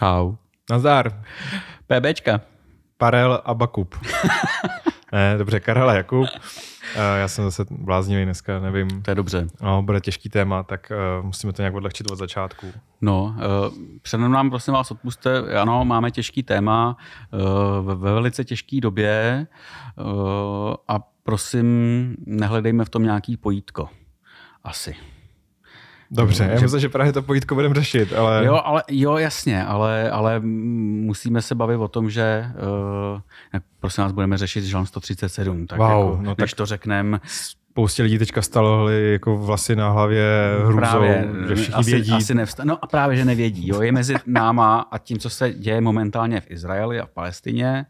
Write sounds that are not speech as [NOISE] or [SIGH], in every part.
Čau. Nazdar. PBčka. Parel a Bakup. [LAUGHS] ne, dobře, Karel a Jakub. Já jsem zase bláznivý dneska, nevím. To je dobře. No, bude těžký téma, tak uh, musíme to nějak odlehčit od začátku. No, uh, před nám prosím vás odpuste, ano, máme těžký téma uh, ve, ve velice těžké době uh, a prosím, nehledejme v tom nějaký pojítko. Asi. Dobře, já myslím, že právě to pojítko budeme řešit, ale... Jo, ale, jo jasně, ale, ale musíme se bavit o tom, že uh, prosím nás budeme řešit Žalm 137, tak wow, jako, no když tak... to řekneme, spoustě lidí teďka stalo jako vlasy na hlavě hrůzou, právě, že všichni asi, vědí. Asi nevsta- no a právě, že nevědí. Jo. Je mezi náma a tím, co se děje momentálně v Izraeli a v Palestině,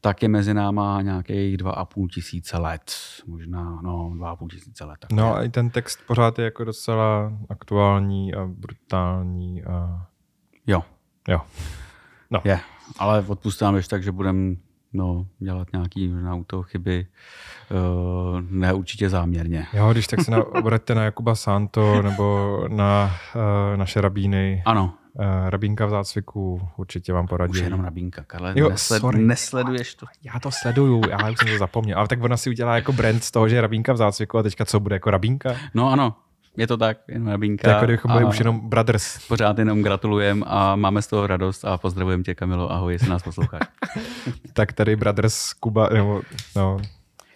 tak je mezi náma nějakých dva a půl tisíce let. Možná, no, dva a půl tisíce let. Tak no a i ten text pořád je jako docela aktuální a brutální. A... Jo. Jo. No. Je, ale odpustám ještě tak, že budeme no, dělat nějaký možná u toho chyby, uh, ne určitě záměrně. Jo, když tak se na, obraťte na Jakuba Santo nebo na uh, naše rabíny. Ano. Uh, rabínka v zácviku určitě vám poradí. Už jenom rabínka, Karle, jo, nesled, sorry. nesleduješ to. Já to sleduju, já už jsem to zapomněl. Ale tak ona si udělá jako brand z toho, že je rabínka v zácviku a teďka co bude jako rabínka? No ano, je to tak, jenom rabínka. To jako kdybychom byli už jenom brothers. Pořád jenom gratulujem a máme z toho radost a pozdravujem tě, Kamilo, ahoj, jestli nás posloucháš. [LAUGHS] tak tady brothers Kuba, nebo no,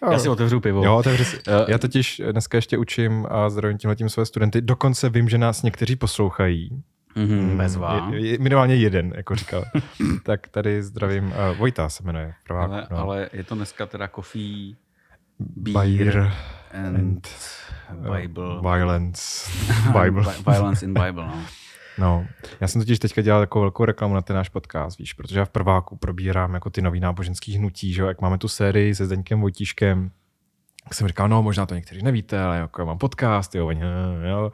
Jo. Já si otevřu pivo. Jo, otevřu si. Já totiž dneska ještě učím a zdravím tímhletím své studenty. Dokonce vím, že nás někteří poslouchají. Mm-hmm, bezvá. Je, je, minimálně jeden, jako říkal. [LAUGHS] tak tady zdravím. Uh, Vojta se jmenuje. Prváku, ale, no. ale je to dneska teda coffee, beer, beer and, and Bible. Uh, violence. [LAUGHS] Bible. violence in Bible, no. No, já jsem totiž teďka dělal takovou velkou reklamu na ten náš podcast, víš, protože já v prváku probírám jako ty nový náboženský hnutí, že jo, jak máme tu sérii se Zdeňkem Vojtíškem, tak jsem říkal, no možná to někteří nevíte, ale jako já mám podcast, jo, jo.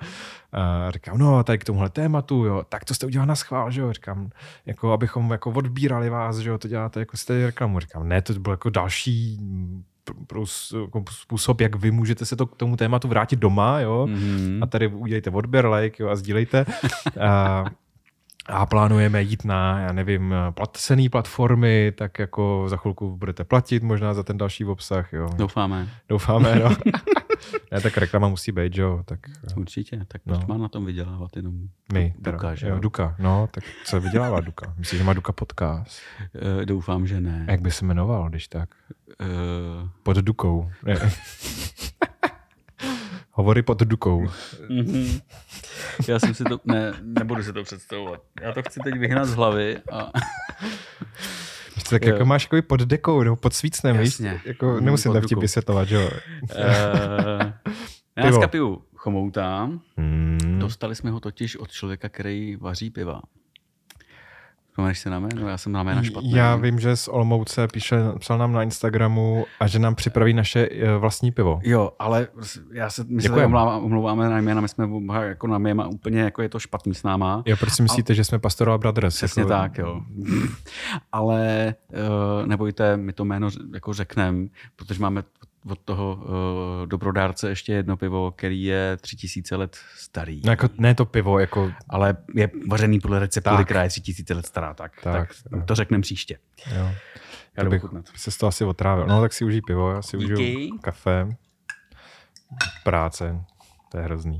A říkám, no tady k tomuhle tématu, jo, tak to jste udělal na schvál, že jo, říkám, jako abychom jako odbírali vás, že jo, to děláte jako jste reklamu, říkám, ne, to bylo jako další způsob, jak vy můžete se to k tomu tématu vrátit doma, jo, mm-hmm. a tady udělejte odběr, like, jo, a sdílejte. [LAUGHS] a, a plánujeme jít na, já nevím, placený platformy, tak jako za chvilku budete platit možná za ten další obsah, jo. Doufáme. Doufáme, no. [LAUGHS] ne, tak reklama musí být, jo. Tak, Určitě, tak no. má na tom vydělávat jenom My, Duka, teda, že jo? Duka, no, tak co vydělává Duka? Myslíš, že má Duka podcast? Uh, doufám, že ne. A jak by se jmenoval, když tak? Uh... Pod Dukou. [LAUGHS] Hovory pod Dukou. Já jsem si to, ne, nebudu si to představovat. Já to chci teď vyhnat z hlavy a... tak jo. jako máš jako pod dekou nebo pod svícnem, Jasně. víš? Jako, nemusím to vtip vysvětlovat, jo? Uh, já dneska piju chomouta. Hmm. Dostali jsme ho totiž od člověka, který vaří piva. Vzpomeneš si na jméno? Já jsem na jména špatný. Já vím, že z Olmouce píše, psal nám na Instagramu a že nám připraví naše eh, vlastní pivo. Jo, ale já se, my se omlouváme na jména, my jsme jako na jména úplně, jako je to špatný s náma. Jo, proč si myslíte, a... že jsme Pastoral Brothers? Přesně jako... tak, jo. [LAUGHS] ale uh, nebojte, my to jméno jako řekneme, protože máme od toho uh, dobrodárce ještě jedno pivo, který je tři tisíce let starý. No jako, ne to pivo, jako... Ale je vařený podle receptury, která je tři tisíce let stará. Tak, tak, tak to řekneme příště. Jo. Já to bych se z toho asi otrávil. No tak si užij pivo, já si užiju kafe. Práce, to je hrozný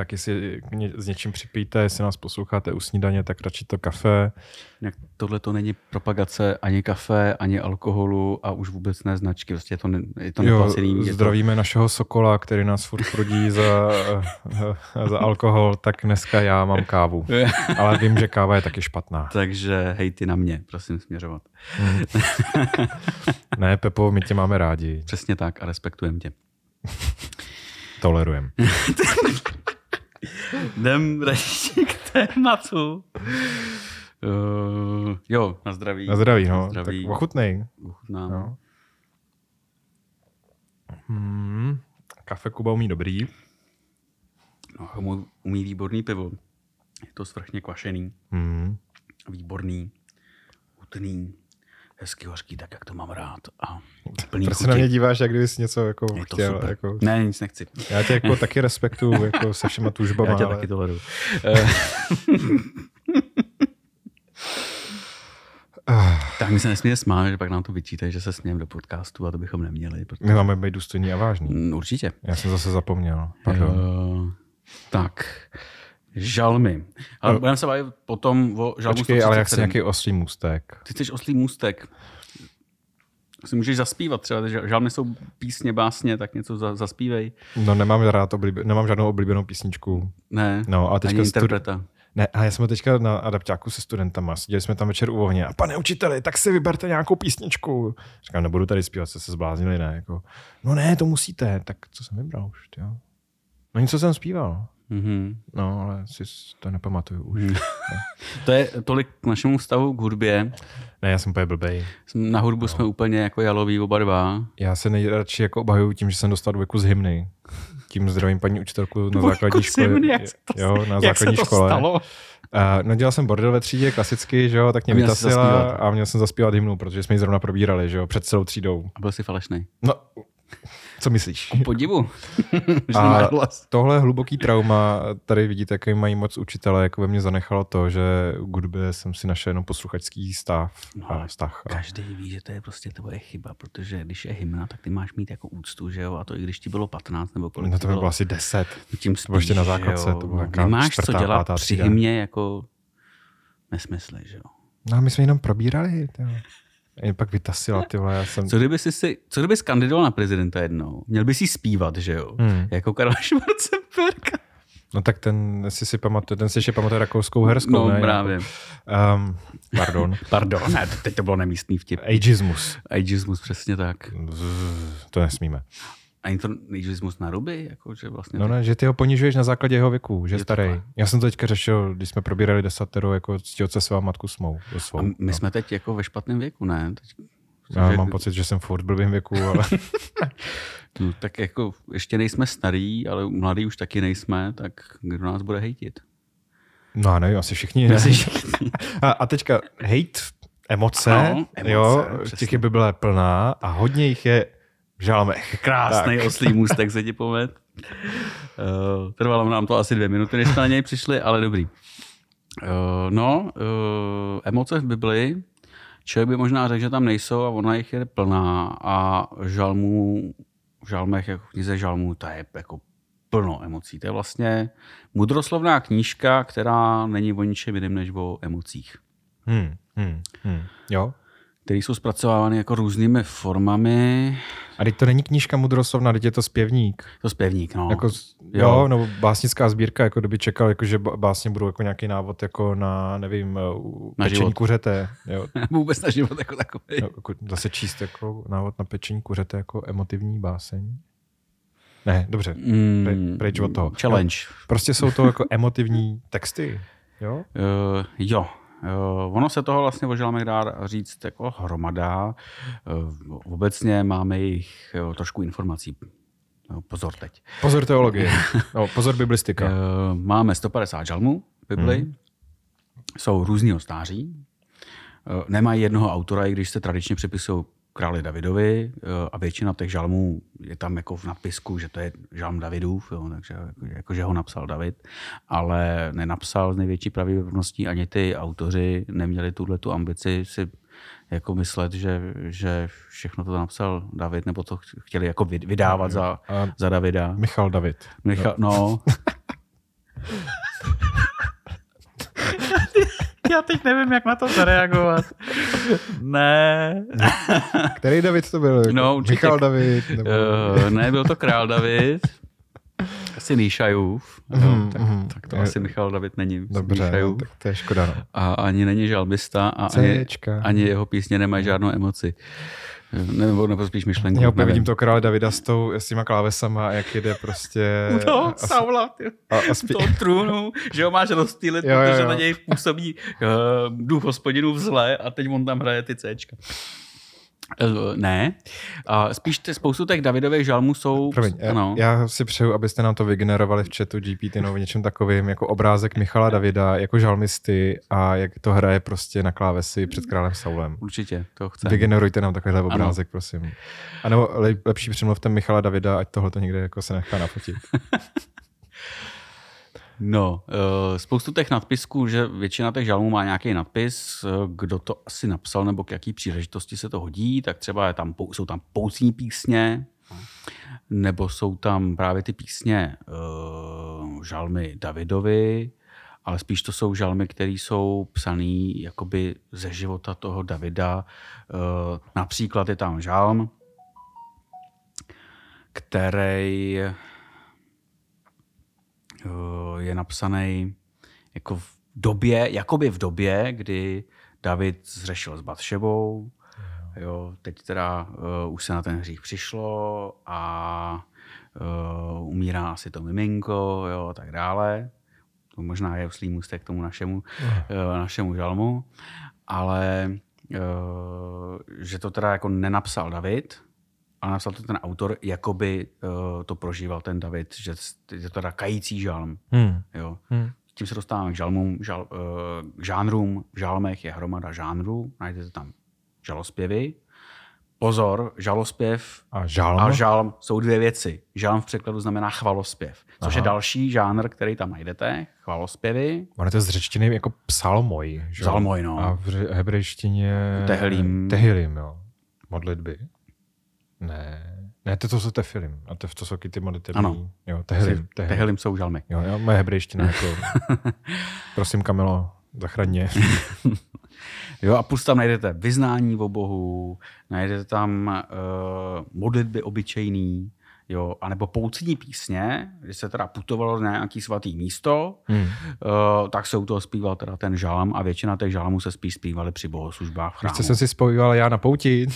tak jestli s něčím připijte, jestli nás posloucháte u snídaně, tak radši to kafe. Jak tohle to není propagace ani kafe, ani alkoholu a už vůbec ne značky. Prostě je to, ne, je to neplacený. Jo, zdravíme to... našeho Sokola, který nás furt prudí za, [LAUGHS] za alkohol, tak dneska já mám kávu. [LAUGHS] Ale vím, že káva je taky špatná. Takže hejty na mě, prosím směřovat. Hmm. ne, Pepo, my tě máme rádi. Přesně tak a respektujeme tě. Tolerujeme. [LAUGHS] Jdem radši k tématu. Uh, jo, na zdraví. Na zdraví, no. Na zdraví. Tak ochutnej. Ochutnám. No. Hmm. Kafe Kuba umí dobrý. No, umí výborný pivo. Je to svrchně kvašený. Hmm. Výborný. chutný, hezky hořký, tak jak to mám rád. A plný Proč se chuti. na mě díváš, jak kdybys něco jako Je to chtěl. super. Jako, Ne, nic nechci. já tě jako taky respektuju jako se všema tužbama, Já tě ale taky toleruju. [LAUGHS] tak my se nesmíme smát, že pak nám to vyčítají, že se smějeme do podcastu a to bychom neměli. Protože... my máme být důstojní a vážný. Mm, Určitě. Já jsem zase zapomněl. Pardon. Uh, tak, žalmy. Ale budeme se bavit potom o žalmu Počkej, ale jak chci 137. nějaký oslý můstek. Ty chceš oslý můstek. Si můžeš zaspívat třeba, že žalmy jsou písně, básně, tak něco za, zaspívej. No nemám rád oblíbe, nemám žádnou oblíbenou písničku. Ne, No, a ani teďka interpreta. Ne, a já jsem teďka na adaptáku se studentama, seděli jsme tam večer u ohně a pane učiteli, tak si vyberte nějakou písničku. Říkám, nebudu tady zpívat, jste se zbláznili, ne? Jako, no ne, to musíte. Tak co jsem vybral už, jo? No něco jsem zpíval. Mhm. No, ale si to nepamatuju už. Hmm. [LAUGHS] To je tolik k našemu vztahu k hudbě. Ne, já jsem úplně blbej. Na hudbu jsme úplně jako jaloví oba dva. Já se nejradši jako obhajuju tím, že jsem dostal dvojku z hymny. Tím zdravím paní učitelku na základní škole. hymny, jak se to- jo, na jak se to škole. stalo? Uh, no dělal jsem bordel ve třídě klasicky, že jo, tak mě vytasila a měl jsem zaspívat hymnu, protože jsme ji zrovna probírali, že jo, před celou třídou. A byl jsi falešný. No, co myslíš? Podivu. [LAUGHS] že A tohle hluboký trauma, tady vidíte, jaký mají moc učitele, jako ve mně zanechalo to, že k hudbě jsem si našel jenom posluchačský stav No, a vztah. A Každý ví, že to je prostě tvoje chyba, protože když je hymna, tak ty máš mít jako úctu, že jo? A to i když ti bylo 15 nebo kolik no to by bylo asi deset. tím bylo ještě na spíš, základce, to byla No, Nemáš co čtvrtá, dělat pátá při hymně jako nesmysly, že jo? No a my jsme jenom probírali. To. Jen pak vytasila, ty vole, já jsem... Co kdyby jsi, si, co kdyby skandidoval na prezidenta jednou? Měl by si zpívat, že jo? Hmm. Jako Karel [LAUGHS] Schwarzenberg. No tak ten, jestli si pamatuje, ten si ještě pamatuje rakouskou herskou, No ne? právě. Um, pardon. [LAUGHS] Pardon, ne, teď to bylo nemístný vtip. Ageismus. Ageismus, přesně tak. To nesmíme. Ani to ageismus na ruby, jako, že vlastně... No ne, že ty ho ponižuješ na základě jeho věku, že je to starý. Já jsem to teďka řešil, když jsme probírali desatero, jako ctihoce svá matku smou. Svou, a my no. jsme teď jako ve špatném věku, ne? Teď, Já že- mám pocit, že jsem furt v blbým věku, ale [LAUGHS] No, tak jako ještě nejsme starý, ale mladý už taky nejsme, tak kdo nás bude hejtit? no a nevím, asi všichni. Ne? Asi [LAUGHS] všichni. A, a teďka hate, emoce, No, emoce, jo, přesně. těch je Bible plná a hodně jich je žalmech. Krásný Tak. oslý můstek [LAUGHS] se ti poved. Uh, trvalo nám to asi dvě minuty, než jsme na něj přišli, ale dobrý. Uh, no, uh, emoce v Bibli, člověk by možná řekl, že tam nejsou a ona jich je plná a žalmů, v žalmech, jako v knize žalmů, to je jako plno emocí. To je vlastně mudroslovná knížka, která není o ničem jiném než o emocích. Hmm, hmm, hmm. Jo. Které jsou zpracovávány jako různými formami. A teď to není knížka Mudroslovna, teď je to zpěvník. To zpěvník, no. Jako, jo. jo, nebo básnická sbírka, jako kdyby čekal, jako, že básně budou jako nějaký návod jako na, nevím, uh, Na pečení život. kuřete. Jo. [LAUGHS] Vůbec na život jako takový. Jo, jako zase číst jako návod na pečení kuřete jako emotivní báseň. Ne, dobře. Mm, pryč od toho. Challenge. Prostě jsou to jako [LAUGHS] emotivní texty. Jo? Uh, jo. Uh, ono se toho vlastně o žalmech dá říct jako hromada. Uh, obecně máme jich uh, trošku informací. No, pozor teď. Pozor teologie. No, pozor biblistika. Uh, máme 150 žalmů v Bibli. Hmm. Jsou různýho stáří. Uh, nemají jednoho autora, i když se tradičně připisují králi Davidovi uh, a většina těch žalmů je tam jako v nadpisku, že to je žalm Davidův, jo, takže jako, jako, že ho napsal David, ale nenapsal z největší pravděpodobností ani ty autoři neměli tuhle tu ambici si jako myslet, že, že všechno to napsal David, nebo to chtěli jako vyd- vydávat za, A za Davida. Michal David. Michal, no. [LAUGHS] Já teď nevím, jak na to zareagovat. Ne. Který David to byl? Jako No, určitě. Michal David. Nebo... Uh, ne, byl to král David. Asi Níšajův. Mm, tak, mhm. tak to Je- asi Michal David není. Dobře, no, Níšajův. tak to je škoda. No. A ani není žalbista a ani, ani jeho písně nemají žádnou emoci. Nebo, nebo spíš myšlenku. Já úplně vidím to krále Davida s, tou, s těma klávesama, jak jede prostě... [LAUGHS] No, a, Saula, ty. a, a spí... toho trůnu, že ho máš rozstýlit, [LAUGHS] Jo, jo, protože jo. na něj působí uh, duch hospodinů v zle a teď on tam hraje ty Cčka. Uh, ne. Uh, spíš ty, spoustu těch Davidových žalmů jsou... Promiň, ano. já si přeju, abyste nám to vygenerovali v chatu GPT nebo něčem takovým, jako obrázek Michala Davida, jako žalmisty a jak to hraje prostě na klávesi před králem Saulem. Určitě, to chce. Vygenerujte nám takovýhle obrázek, ano. prosím. A nebo lepší přemluvte Michala Davida, ať tohle to někde jako se nechá nafotit. [LAUGHS] No, uh, spoustu těch nadpisků, že většina těch žalmů má nějaký nadpis, uh, kdo to asi napsal nebo k jaký příležitosti se to hodí, tak třeba je tam, jsou tam poucní písně, nebo jsou tam právě ty písně uh, žalmy Davidovi, ale spíš to jsou žalmy, které jsou psané jakoby ze života toho Davida. Například je tam žalm, který Eh, je napsaný jako v době, jakoby v době, kdy David zřešil s Batšebou, jo, teď teda uh, už se na ten hřích přišlo a uh, umírá asi to miminko, jo, a tak dále. To možná je uslý můstek k tomu našemu, uh, našemu žalmu, ale uh, že to teda jako nenapsal David, a napsal to ten autor, jakoby uh, to prožíval ten David, že je to teda kající žalm. Hmm. Jo. Hmm. Tím se dostáváme k žalmům, žal, uh, k žánrům. V žalmech je hromada žánrů, najdete tam žalospěvy. Pozor, žalospěv a žalm? a žalm jsou dvě věci. Žalm v překladu znamená chvalospěv, což Aha. je další žánr, který tam najdete, chvalospěvy. Ono je to z řečtiny jako psalmoj. Že? Psalmoj, no. A v hebrejštině... Tehilim. Tehilim, jo. Modlitby. Ne, ne, to, to jsou tefilim. A to, to jsou ty modlitební. Ano. Jo, tehilim, tehilim. tehilim jsou žalmy. Jo, jo moje hebrejština. Jako, [LAUGHS] prosím, Kamilo, zachraň [LAUGHS] jo, a plus tam najdete vyznání o Bohu, najdete tam uh, modlitby obyčejný, jo, anebo poucní písně, kdy se teda putovalo na nějaký svatý místo, hmm. uh, tak se u toho zpíval teda ten žálm a většina těch žálmů se spíš zpívali při bohoslužbách v chrámu. Víš, jsem si spojoval já na pouti,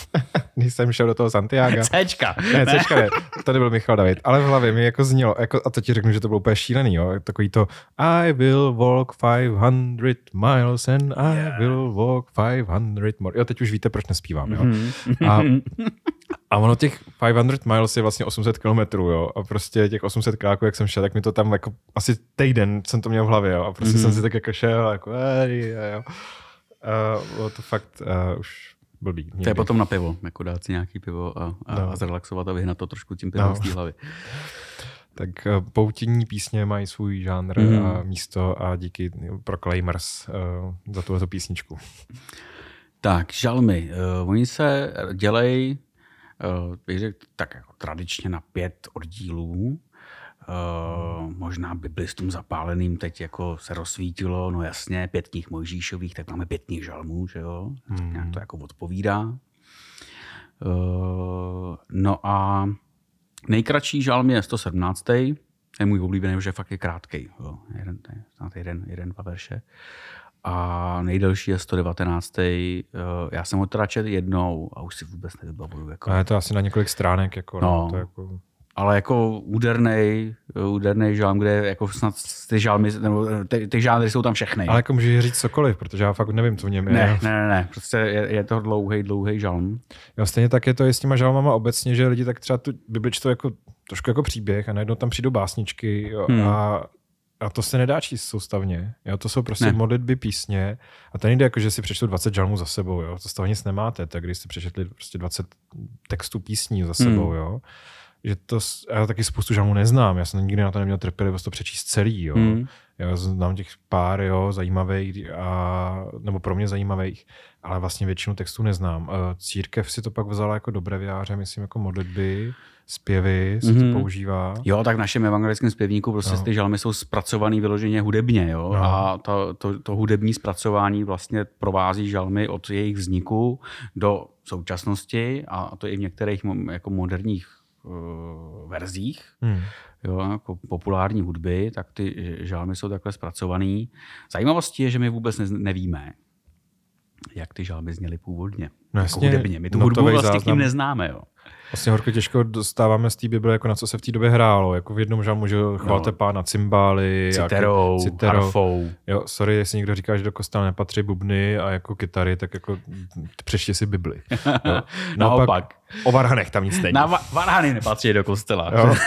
[LAUGHS] když jsem šel do toho Santiago. Cčka. Ne, Cčka ne, to nebyl Michal David, ale v hlavě mi jako znělo, jako, a to ti řeknu, že to bylo úplně šílený, jo, takový to I will walk 500 miles and I yeah. will walk 500 more. Jo, teď už víte, proč nespívám, jo. Mm-hmm. A [LAUGHS] a ono těch 500 miles je vlastně 800 kilometrů, jo. A prostě těch 800 kráků, jak jsem šel, tak mi to tam jako asi týden jsem to měl v hlavě, jo. A prostě mm-hmm. jsem si tak jako šel, jako ej, jo. A bylo to fakt uh, už blbý. Někdy. To je potom na pivo, jako dát si nějaký pivo a, a, no. a zrelaxovat a vyhnat to trošku tím pivem no. z té hlavy. Tak uh, poutinní písně mají svůj žánr mm. a místo a díky pro Claimers uh, za tuhle písničku. Tak, žalmy. Uh, oni se dělají Eh, bych řekl, tak jako tradičně na pět oddílů. Uh, možná biblistům zapáleným teď jako se rozsvítilo, no jasně, pět knih Mojžíšových, tak máme pět knih žalmů, že jo? Hmm. Nějak to jako odpovídá. Uh, no a nejkratší žalm je 117. To je můj oblíbený, že fakt je krátký. Jo? Jeden, jeden, jeden, dva verše a nejdelší je 119. Eh, já jsem ho teda čet jednou a už si vůbec nevybavuju. Jako... A je to asi na několik stránek. Jako, no. no to jako... Ale jako úderný, úderný žálm, kde jako snad ty žálmy, nebo ty, ty žánry jsou tam všechny. Ale jako můžeš říct cokoliv, protože já fakt nevím, co v něm je. Ne, ne, ne, ne. prostě je, je to dlouhý, dlouhý žalm. Jo, stejně tak je to i s těma žalmama obecně, že lidi tak třeba tu Bibli čtou jako trošku jako příběh a najednou tam přijdou básničky jo, hmm. a a to se nedá číst soustavně. Jo? To jsou prostě ne. modlitby písně. A to nejde jako, že si přečtu 20 žalmů za sebou. Jo? To z toho nic nemáte. Tak když jste přečetli prostě 20 textů písní za sebou. Hmm. Jo? Že to, já taky spoustu žalmů neznám. Já jsem nikdy na to neměl trpělivost to přečíst celý. Jo? Hmm. Já znám těch pár jo, zajímavých, a, nebo pro mě zajímavých, ale vlastně většinu textů neznám. Církev si to pak vzala jako do breviáře, myslím, jako modlitby zpěvy se mm-hmm. to mhm. používá. Jo, tak v našem evangelickém zpěvníku prostě no. ty žalmy jsou zpracovaný vyloženě hudebně, jo. No. A to, to, to hudební zpracování vlastně provází žalmy od jejich vzniku do současnosti a to i v některých jako moderních uh, verzích. Hmm. Jo, jako populární hudby, tak ty žalmy jsou takhle zpracovaný. Zajímavostí je, že my vůbec nevíme, jak ty žalmy zněly původně. No jako jasně, hudebně. My tu hudbu vlastně k záznam. ním neznáme. Jo. Vlastně horko těžko dostáváme z té Bible, jako na co se v té době hrálo. Jako v jednom žalmu, že chválte pána cymbály. Citerou, ky- citerou. harfou. Jo, sorry, jestli někdo říká, že do kostela nepatří bubny a jako kytary, tak jako přečti si Bibli. Jo. [LAUGHS] Naopak. O varhanech tam nic není. Na va- varhany nepatří do kostela. Jo. [LAUGHS]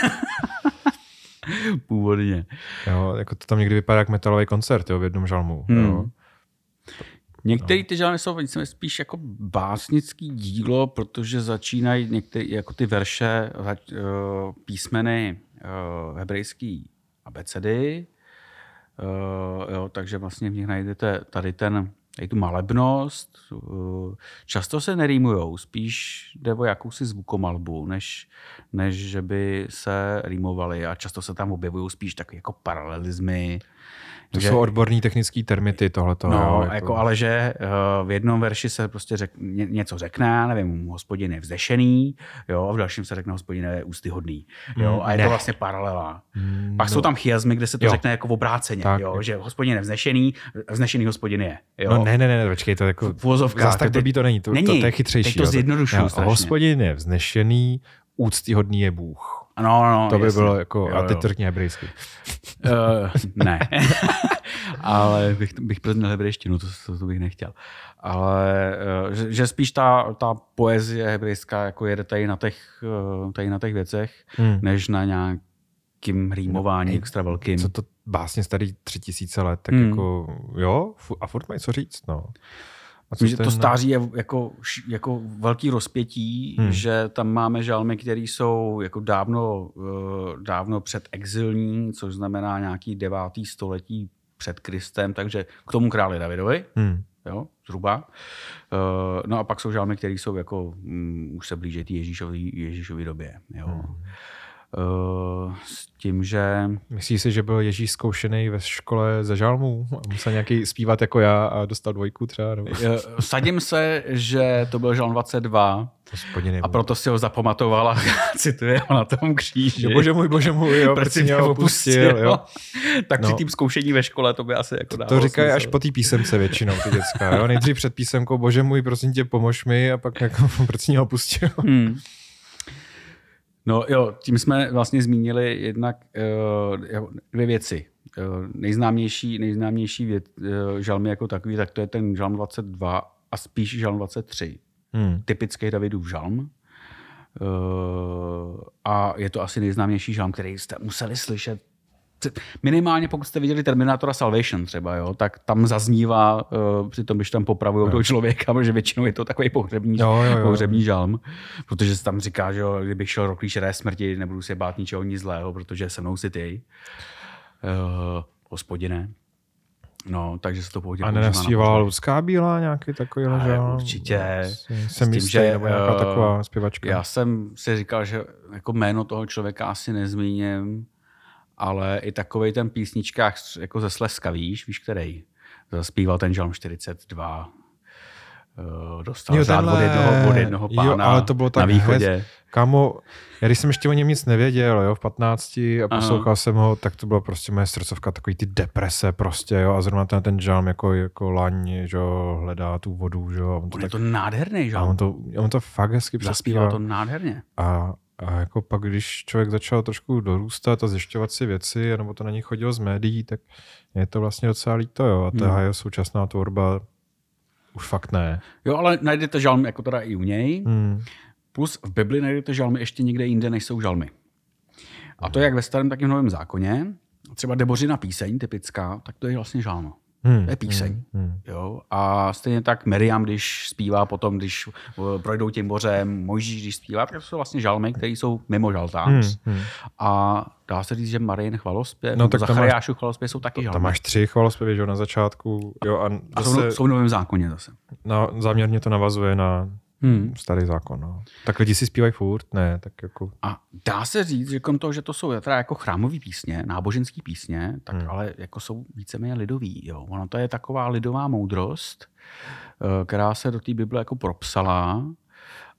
Původně. jo, jako to tam někdy vypadá jak metalový koncert jo, v jednom žalmu. Hmm. Jo. Některé ty žalmy jsou více- spíš jako básnický dílo, protože začínají některé jako ty verše, eh, písmeny eh, hebrejský abecedy, Eh, jo, takže vlastně v nich najdete tady ten tady tu malebnost. Často se nerýmujou, spíš jde o jakousi zvukomalbu, než, než že by se rýmovali a často se tam objevují spíš takové jako paralelizmy. To že- jsou odborní technický termity tohleto. No, jo, jako, jako ale že uh, v jednom verši se prostě řek, ně, něco řekne, nevím, hospodin je vzdešený, jo, a v dalším se řekne hospodin je ústyhodný, jo, Mm, a je ne. to vlastně paralela. Mm, Pak no. jsou tam chiasmy, kde se to Jo. řekne jako v obráceně, Tak. jo, že hospodin je vznešený, vznešený hospodin je, jo. No ne, ne, ne, počkej, to jako... V Zas tak to- blbý to není, to, Není. to, to je chytřejší. Teď to zjednodušuju. Hospodin je vznešený, úctyhodný je Bůh. No, no, To by jasně. bylo jako, Jo, a teď to řekni hebrejsky. Uh, ne. [LAUGHS] ale bych, bych proznal hebrejštinu, to, to, to bych nechtěl. Ale uh, že, že, spíš ta, ta poezie hebrejská jako jede tady na těch, uh, tady na těch věcech, Hmm. než na nějakým rýmování extra velkým. Co to básně starý tři tisíce let, tak Hmm. jako jo, a furt mají co říct, no. A co že to stáří je jako, jako velký rozpětí, Hmm. že tam máme žalmy, které jsou jako dávno, uh, dávno před exilní, což znamená nějaký devátý století před Kristem, takže k tomu králi Davidovi, Hmm. jo, zhruba. Uh, no a pak jsou žalmy, které jsou jako, um, už se blíží té Ježíšový, Ježíšový době, jo. Hmm. S tím, že Myslíš si, že byl Ježíš zkoušený ve škole ze žalmů a musel nějaký zpívat jako já a dostal dvojku třeba? Nebo... sadím se, že to byl žalm 22 Hospodin je a proto si ho zapamatoval a [LAUGHS] cituje ho na tom kříži. Jo, bože můj, bože můj, jo, proč mě opustil, jo. tak No. při tím zkoušení ve škole to by asi jako To dávalo říkají až po té písemce většinou ty děcka. Jo? Nejdřív před písemkou, bože můj, prosím tě, pomož mi a pak jako, [LAUGHS] proč mě opustil. Hmm. No jo, tím jsme vlastně zmínili jednak uh, dvě věci. Uh, nejznámější, nejznámější věc, uh, žalmy jako takový, tak to je ten žalm 22 a spíš žalm 23. Hmm. Typický Davidův žalm. Uh, a je to asi nejznámější žalm, který jste museli slyšet Minimálně pokud jste viděli Terminatora Salvation třeba, jo, tak tam zaznívá uh, při tom, když tam popravují toho člověka, [LAUGHS] protože většinou je to takový pohřební, Jo, jo, jo. pohřební žalm, protože se tam říká, že jo, kdybych šel do klíčeré smrti, nebudu se bát ničeho nic zlého, protože se mnou si ty, uh, hospodine. No, takže se to pohodě A nenastívala. Lucká bílá nějaký takový žál? určitě. Jsem S tím, jistý, že, nebo nějaká eh, taková zpěvačka. Já jsem si říkal, že jako jméno toho člověka asi nezmíním, ale i takový ten písničkách jako ze Slezska, víš, víš který? Zaspíval ten Žalm 42. eh, Dostal Jo, řád od tenhle. jednoho, od jednoho Jo, pána ale to bylo tak na východě. hez- Kámo, já když jsem ještě o něm nic nevěděl, jo, v 15 a poslouchal jsem ho, tak to bylo prostě moje srdcovka, takový ty deprese prostě, jo, a zrovna ten, ten žalm jako, jako laň, že jo, hledá tu vodu, že jo, a on to, On je tak, to nádherný a žalm. on to, on to fakt hezky Zaspíval přespíval. to nádherně. A, a jako pak, když člověk začal trošku dorůstat a zjišťovat si věci, nebo to na něj chodilo z médií, tak je to vlastně docela líto, jo. A ta Hmm. jeho současná tvorba už fakt ne. Jo, ale najdete žalm jako teda i u něj. Hmm. Plus v Bibli najdete žalmy ještě někde jinde, než jsou žalmy. A to jak ve starém, tak i v novém zákoně. Třeba Debořina píseň, typická, tak to je vlastně žalm. Hmm. To je píseň. Hmm. Jo? A stejně tak Miriam, když zpívá potom, když eh, projdou tím mořem, Mojžíš, když zpívá, tak to jsou vlastně žalmy, které jsou mimo žaltář. Hmm. Hmm. A dá se říct, že Marin chvalospěv, No, no, tak tam máš- chvalospěv jsou taky žalmy. Tam máš tři chvalospěvy, že jo, na začátku. Jo, a, A jsou, zase jsou v novém zákoně zase. na, záměrně to navazuje na Hmm. starý zákon. No. Tak lidi si zpívají furt? Ne, tak jako... A dá se říct, že krom toho, že to jsou teda jako chrámové písně, náboženské písně, tak Hmm. hmm. ale jako jsou víceméně lidový. Jo. Ono to je taková lidová moudrost, eh, která se do té Bible jako propsala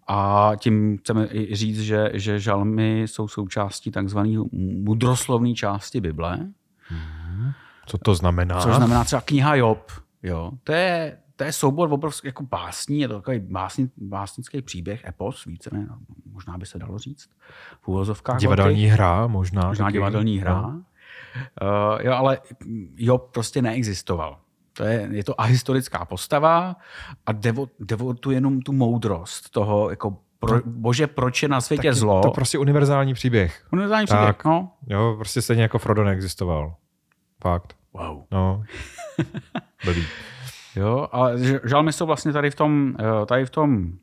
a tím chceme i říct, že, že žalmy jsou součástí takzvané mudroslovné části Bible, Co to znamená? což znamená třeba kniha Job. Jo. To, je, to je soubor obrovský jako básní, je to takový básni, básnický příběh, epos, více, ne, možná by se dalo říct, v úvozovkách. Divadelní velkých. hra možná. Možná taky, divadelní hra. No. Uh, jo, ale jo, prostě neexistoval. To je, je to ahistorická postava a devo, devotuje jenom tu moudrost toho, jako pro, bože, proč je na světě je zlo. To prostě univerzální příběh. Univerzální příběh, Tak. no. Jo, prostě stejně jako Frodo neexistoval. Fakt. Wow. No. [LAUGHS] Blbý. Jo, ale žalmy jsou vlastně tady v tom, eh, tady v tom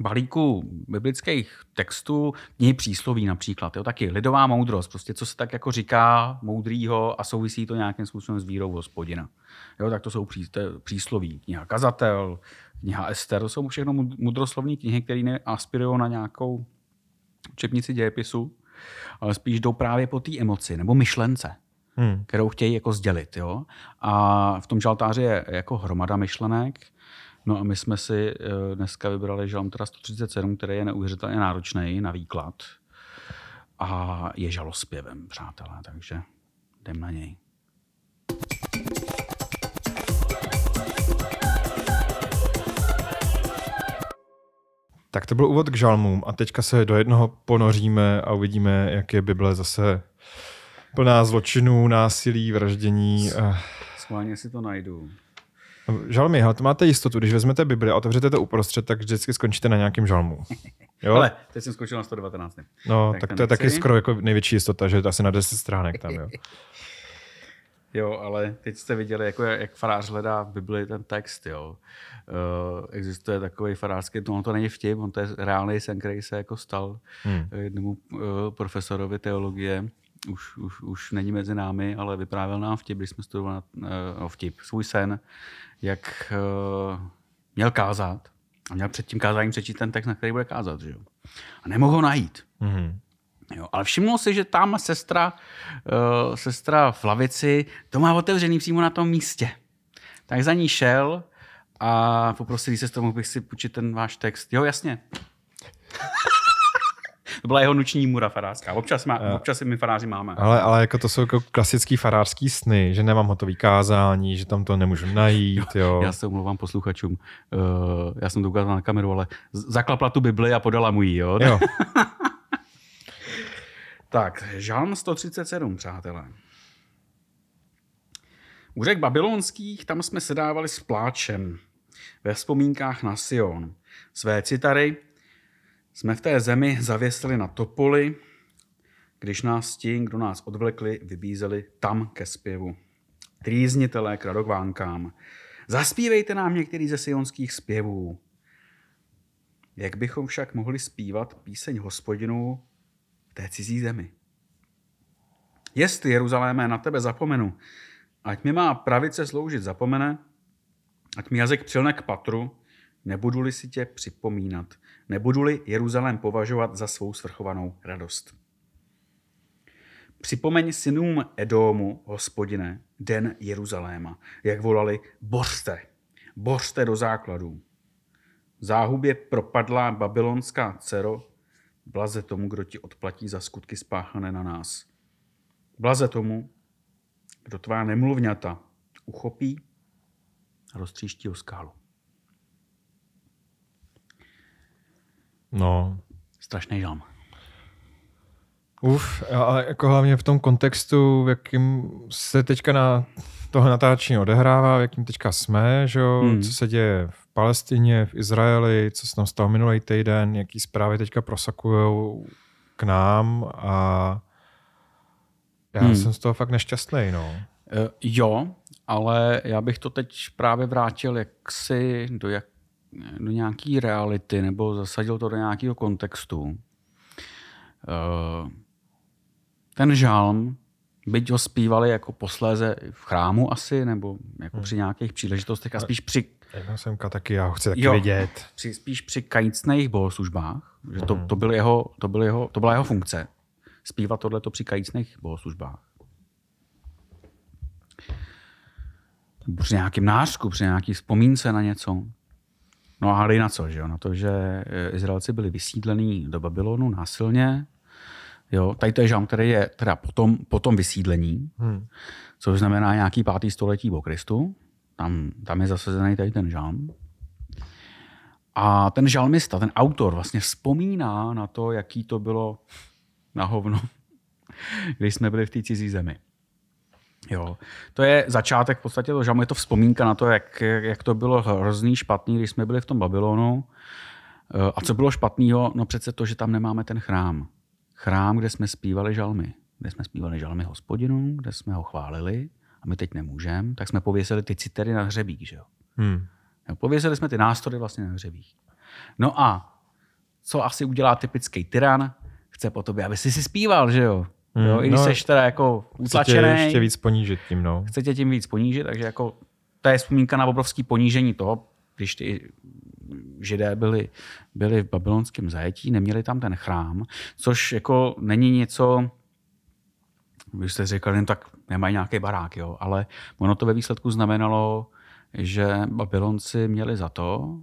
balíku biblických textů, knihy přísloví například, jo, taky lidová moudrost, prostě co se tak jako říká moudrýho a souvisí to nějakým způsobem s vírou hospodina. Jo, tak to jsou pří, to přísloví, kniha Kazatel, kniha Ester, to jsou všechno mud- mudroslovní knihy, které neaspirují na nějakou učebnici dějepisu, ale spíš jdou právě po té emoci nebo myšlence Hmm. kterou chtějí jako sdělit. Jo? A v tom žaltáři je jako hromada myšlenek. No a my jsme si eh, dneska vybrali žalm teda 137, který je neuvěřitelně náročný na výklad. A je žalospěvem, přátelé, takže jdem na něj. Tak to byl úvod k žalmům a teďka se do jednoho ponoříme a uvidíme, jak je Bible zase plná zločinů, násilí, vraždění. eh. Schválně si to najdu. Žalmy, ale to máte jistotu, když vezmete Bibli a otevřete to uprostřed, tak vždycky skončíte na nějakém žalmu. [LAUGHS] Jo? Ale teď jsem skočil na 119. no, tak tak, to je taky skoro jako největší jistota, že je to asi na 10 stránek tam, jo. [LAUGHS] Jo, ale teď jste viděli, jako jak farář hledá v Bibli ten text. Jo. Uh, existuje takový farářský, to, on to není vtip, on to je reálný sen, který se jako stal Hmm. jednomu uh, profesorovi teologie. Už, už, už není mezi námi, ale vyprávěl nám vtip, když jsme studovali uh, vtip, svůj sen, jak uh, měl kázat a měl před tím kázáním přečíst ten text, na který bude kázat. Že jo. A nemohl ho najít. Mhm. Jo, ale všimnul si, že tam sestra, uh, sestra v lavici to má otevřený přímo na tom místě. Tak za ní šel a poprosil se, mohl bych si půjčit ten váš text. Jo, jasně. Byla jeho noční můra farářská. Občas, má, občas si my faráři máme. Ale, ale jako to jsou jako klasický farářský sny, že nemám hotový kázání, že tam to nemůžu najít, jo. [LAUGHS] Já se omlouvám posluchačům. Uh, já jsem to ukázal na kameru, ale zaklapla tu Bibli a podala mu ji. Jo? jo. [LAUGHS] Tak, žalm 137, přátelé. U řek babylonských tam jsme sedávali s pláčem ve vzpomínkách na Sion. Své citary jsme v té zemi zavěsili na topoly, když nás ti, kdo nás odvlekli, vybízeli tam ke zpěvu. Trýznitelé k radokvánkám. Zaspívejte nám některý ze sionských zpěvů. Jak bychom však mohli zpívat píseň hospodinu v té cizí zemi? Jestli, Jeruzalémé, na tebe zapomenu, ať mi má pravice sloužit zapomene, ať mi jazyk přilne k patru, nebudu-li si tě připomínat, nebudu-li Jeruzalém považovat za svou svrchovanou radost. Připomeň synům Edómu, hospodine, den Jeruzaléma, jak volali, bořte, bořte do základů. Záhubě propadlá babylonská dcero, blaze tomu, kdo ti odplatí za skutky spáchané na nás. Blaze tomu, kdo tvá nemluvňata uchopí a roztříští o skálu. No, Strašný žalm. Uf, ale jako hlavně v tom kontextu, v jakým se teďka na toho natáčení odehrává, v jakým teďka jsme, že jo, Hmm. co se děje v Palestině, v Izraeli, co se tam stalo minulý týden, jaký zprávy teďka prosakují k nám a já Hmm. jsem z toho fakt nešťastný, no. Uh, jo, ale já bych to teď právě vrátil jaksi do, jak, do nějaký reality nebo zasadil to do nějakého kontextu. Uh, ten žalm, byť ho zpívali jako posléze v chrámu asi, nebo jako Hmm. při nějakých příležitostech a spíš při, Jednou semka taky, já ho chci taky Jo. vidět. při, spíš při kajícných bohoslužbách, že to, to, byl jeho, to, byl jeho, to byla jeho funkce. Zpívat tohleto při kajícných bohoslužbách. Při nějakém nářku, při nějaký vzpomínce na něco. No a hádej na co, že jo? Na to, že eh, Izraelci byli vysídlení do Babylonu násilně. Jo, tady to je žám, který je teda potom, potom vysídlení, Hmm. což znamená nějaký pátý století po Kristu. tam, tam je zasazený tady ten žalm. A ten žalmista, ten autor vlastně vzpomíná na to, jaký to bylo na hovno, [LAUGHS] když jsme byli v té cizí zemi. Jo. To je začátek v podstatě toho žalmu, je to vzpomínka na to, jak, jak to bylo hrozný, špatný, když jsme byli v tom Babylonu. Eh, a co bylo špatného? No přece to, že tam nemáme ten chrám. Chrám, kde jsme zpívali žalmy. Kde jsme zpívali žalmy hospodinu, kde jsme ho chválili a my teď nemůžeme, tak jsme pověsili ty citery na hřebík. Že jo? Hmm. Pověsili jsme ty nástroje vlastně na hřebík. No a co asi udělá typický tyran? Chce po tobě, aby si si zpíval, že jo? Hmm, jo I když no, jsi teda jako Chce tě utlačený, ještě víc ponížit tím, no. chce tě tím víc ponížit, takže jako to je vzpomínka na obrovský ponížení toho, když ty židé byli, byli v babylonském zajetí, neměli tam ten chrám, což jako není něco, když jste říkali, no tak nemají nějaký barák, jo, ale ono to ve výsledku znamenalo, že Babylonci měli za to,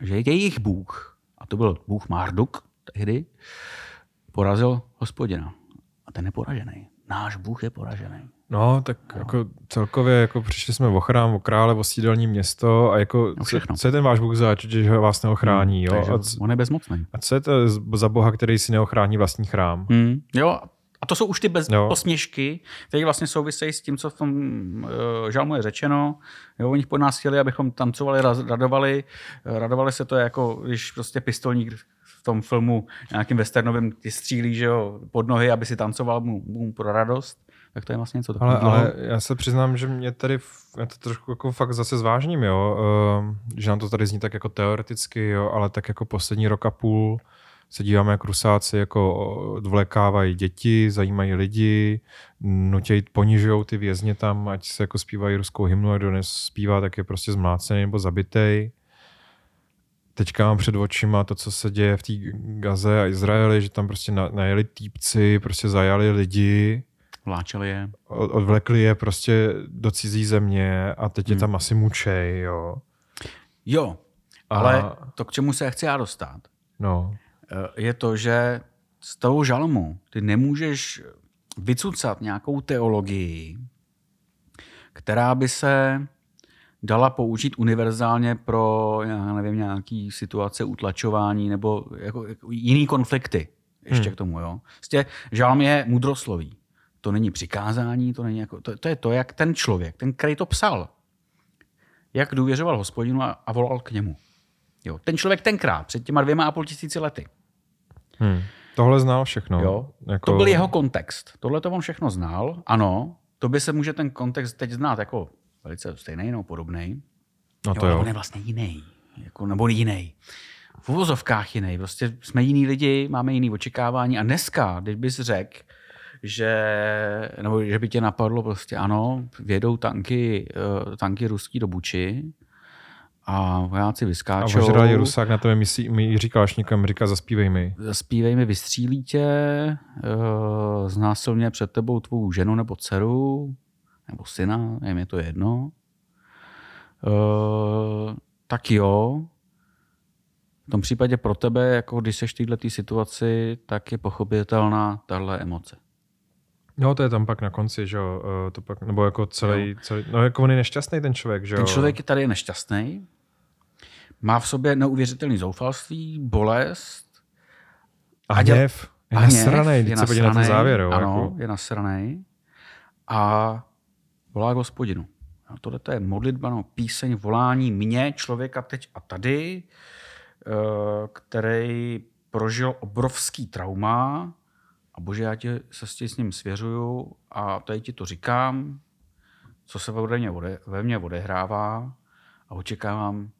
že jejich bůh, a to byl bůh Marduk tehdy, porazil hospodina. A ten je poražený. Náš bůh je poražený. No, tak jako celkově jako přišli jsme o chrám, o krále, o sídelní město a jako No co, všechno. co, je ten váš Bůh zač, že ho vás neochrání, jo? Takže A, c- on je bezmocný. a co je to za Boha, který si neochrání vlastní chrám? Hmm. Jo, a to jsou už ty bez, Jo. posměšky, které vlastně souvisejí s tím, co v tom uh, žalmu je řečeno. Jo, oni po nás chtěli, abychom tancovali, radovali. Eh, Radovali se to jako, když prostě pistolník v tom filmu nějakým westernovým ti střílí že jo, pod nohy, aby si tancoval mu, mu pro radost. Tak to je vlastně něco Ale, takového. ale já se přiznám, že mě tady, já to trošku jako fakt zase zvážním, jo, ehm, že nám to tady zní tak jako teoreticky, jo, ale tak jako poslední rok a půl se díváme, jak rusáci jako odvlékávají děti, zajímají lidi, nutějí, ponižují ty vězně tam, ať se jako zpívají ruskou hymnu, a kdo nespívá, tak je prostě zmlácený nebo zabitej. Teďka mám před očima to, co se děje v té Gaze a Izraeli, že tam prostě na- najeli týpci, prostě zajali lidi, Vláčeli je. od- odvlekli je prostě do cizí země a teď je Hmm. tam asi mučej, jo. Jo, A- ale to, k čemu se chci já dostat, No, eh, je to, že z toho žalmu ty nemůžeš vycucat nějakou teologii, která by se dala použít univerzálně pro, já nevím, nějaký situace utlačování nebo jako, jako jiný konflikty ještě Hmm. k tomu. Jo. Prostě žalm je mudrosloví. To není přikázání, to, není jako, to, to je to, jak ten člověk, ten, který to psal, jak důvěřoval hospodinu a, a volal k němu. Jo. Ten člověk tenkrát, před těma dvěma a půl tisíci lety, hm. tohle znal všechno. Jo. Jako, To byl jeho kontext. Tohle to on všechno znal. Ano, to by se může ten kontext teď znát jako velice stejný nebo podobný. No to ale jo. on je vlastně jiný. Jako, nebo jiný. V uvozovkách jiný. Prostě jsme jiní lidi, máme jiný očekávání. A dneska, když bys řekl, že, nebo že by tě napadlo prostě ano, vědou tanky, eh, tanky ruský do Buči a vojáci A vyskáčou. ožralý Rusák na tebe myslí, mi říkal až někam, říká zaspívej mi. zaspívej mi, vystřílí tě, uh, znásilně před tebou tvou ženu nebo dceru, nebo syna, je mi to jedno. Uh, tak jo, v tom případě pro tebe, jako když seš v této situaci, tak je pochopitelná tahle emoce. No to je tam pak na konci, že jo, eh, to pak, nebo jako celý, celý, no jako on je nešťastný ten člověk, že jo. Ten člověk je tady nešťastný, má v sobě neuvěřitelný zoufalství, bolest, a a děl- hněv, je nasranej, teď se podívej na ten nasranej, závěr, jo. Ano, Jako, je nasranej. A volá k hospodinu. A tohle to je modlitba, no, píseň, volání mě, člověka teď a tady, eh, který prožil obrovský trauma a bože, já tě se s tím s ním svěřuju a tady ti to říkám, co se ve mě, ode, ve mně odehrává a očekávám,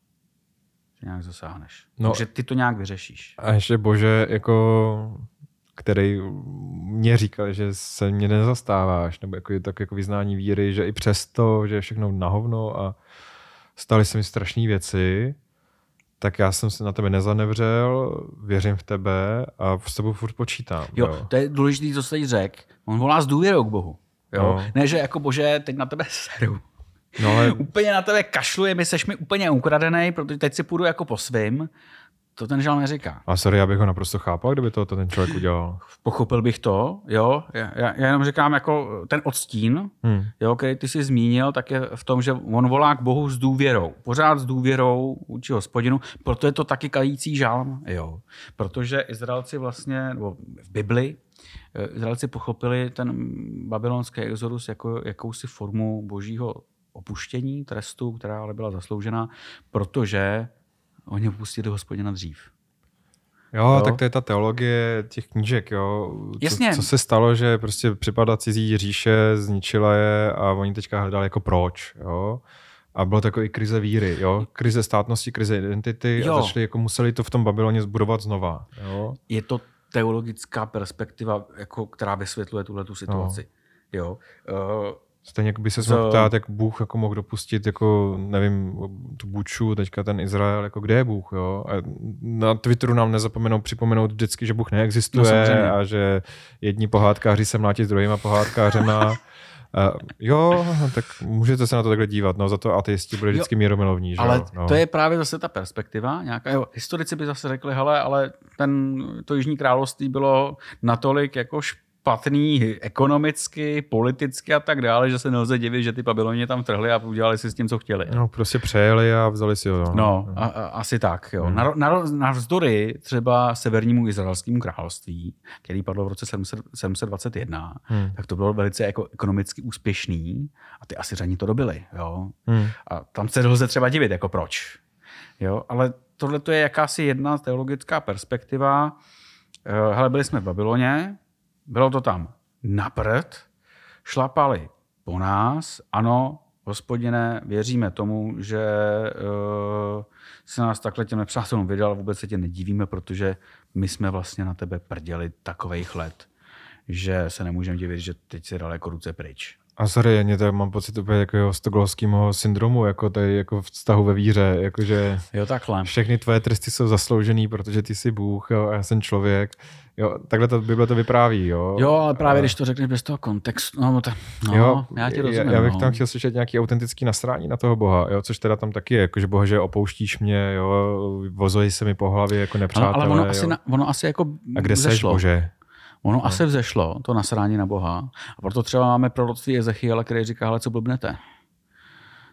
že nějak zasáhneš. No. No, Takže ty to nějak vyřešíš. a ještě bože, jako který mě říkal, že se mě nezastáváš, nebo jako je tak jako vyznání víry, že i přesto, že je všechno na hovno a staly se mi strašné věci, tak já jsem se na tebe nezanevřel, věřím v tebe a s tebou furt počítám. Jo, jo. to je důležité, co jsi teď řekl. On volá s důvěrou k Bohu. Jo? No. Ne, že jako bože, teď na tebe seru. No ale [LAUGHS] Úplně na tebe kašluje, mi seš mi úplně ukradený, protože teď si půjdu jako po svým. To ten žal neříká. A sorry, já bych ho naprosto chápal, kdyby to, to ten člověk udělal. Pochopil bych to, jo. Já, já jenom říkám, jako ten odstín, Hmm. jo, který ty jsi zmínil, tak je v tom, že on volá k Bohu s důvěrou. Pořád s důvěrou vůči hospodinu, proto je to taky kající žálm, jo. Protože Izraelci vlastně, nebo v Bibli, eh, Izraelci pochopili ten babylonský exodus jako jakousi formu božího opuštění, trestu, která ale byla zasloužena, protože oni opustili hospodina dřív. Jo, Jo. jo, tak to je ta teologie těch knížek, jo. Co, Jasně. co se stalo, že prostě připadla cizí říše, zničila je a oni teďka hledali jako proč, jo. A bylo to jako i krize víry, jo. Krize státnosti, krize identity Jo. a začali, jako museli to v tom Babyloně zbudovat znova, jo. je to teologická perspektiva, jako, která vysvětluje tuhle tu situaci. No. Jo. Uh, Stejně jako by se To- mohl ptát, jak Bůh jako mohl dopustit, jako nevím, tu Buču, teďka ten Izrael, jako kde je Bůh, jo? A na Twitteru nám nezapomenou připomenout vždycky, že Bůh No, neexistuje samozřejmě. a že jedni pohádkáři se mlátí s druhýma pohádkářema. [LAUGHS] A jo, tak můžete se na to takhle dívat, no za to ateisti byli Jo, vždycky míromilovní, že ale jo? No. to je právě zase ta perspektiva. Nějaká, jo, historici by zase řekli, hele, ale ten, to Jižní království bylo natolik jako špatný ekonomicky, politicky a tak dále, že se nelze divit, že ty Babyloni tam trhli a udělali si s tím, co chtěli. No, prostě přejeli a vzali si ho. No, a, a, asi tak. Jo. Hmm. Na, na, navzdory třeba severnímu izraelskému království, který padlo v roce 700, 721, Hmm. tak to bylo velice jako ekonomicky úspěšný a ty Asiřani to dobili. Jo. Hmm. A tam se lze třeba divit, jako proč. Jo, ale tohle to je jakási jedna teologická perspektiva. Eh, Hele, byli jsme v Babyloně, bylo to tam na prd, šlapali po nás, ano, hospodine, věříme tomu, že uh, se nás takhle těm nepřátelům vydal, vůbec se tě nedivíme, protože my jsme vlastně na tebe prděli takovejch let, že se nemůžeme divit, že teď si dal jako ruce pryč. A sorry, mě to mám pocit úplně jako stokholmského syndromu, jako tady jako v vztahu ve víře, jakože Jo, takhle. všechny tvoje tresty jsou zasloužený, protože ty jsi Bůh jo, a já jsem člověk. Jo, takhle to Bible to vypráví, jo. Jo, ale právě A- když to řekneš bez toho kontextu, no, tak, no jo, já ti rozumím. já, já bych no. tam chtěl slyšet nějaký autentický nasrání na toho Boha, jo, což teda tam taky je, jakože Boha, že opouštíš mě, jo, vozojí se mi po hlavě jako ale, nepřátelé, ale ono, jo. asi, na, ono asi jako A kde seš. Bože? Ono asi vzešlo, to nasrání na Boha. A proto třeba máme proroctví Ezechiela, který říká, hele, co blbnete.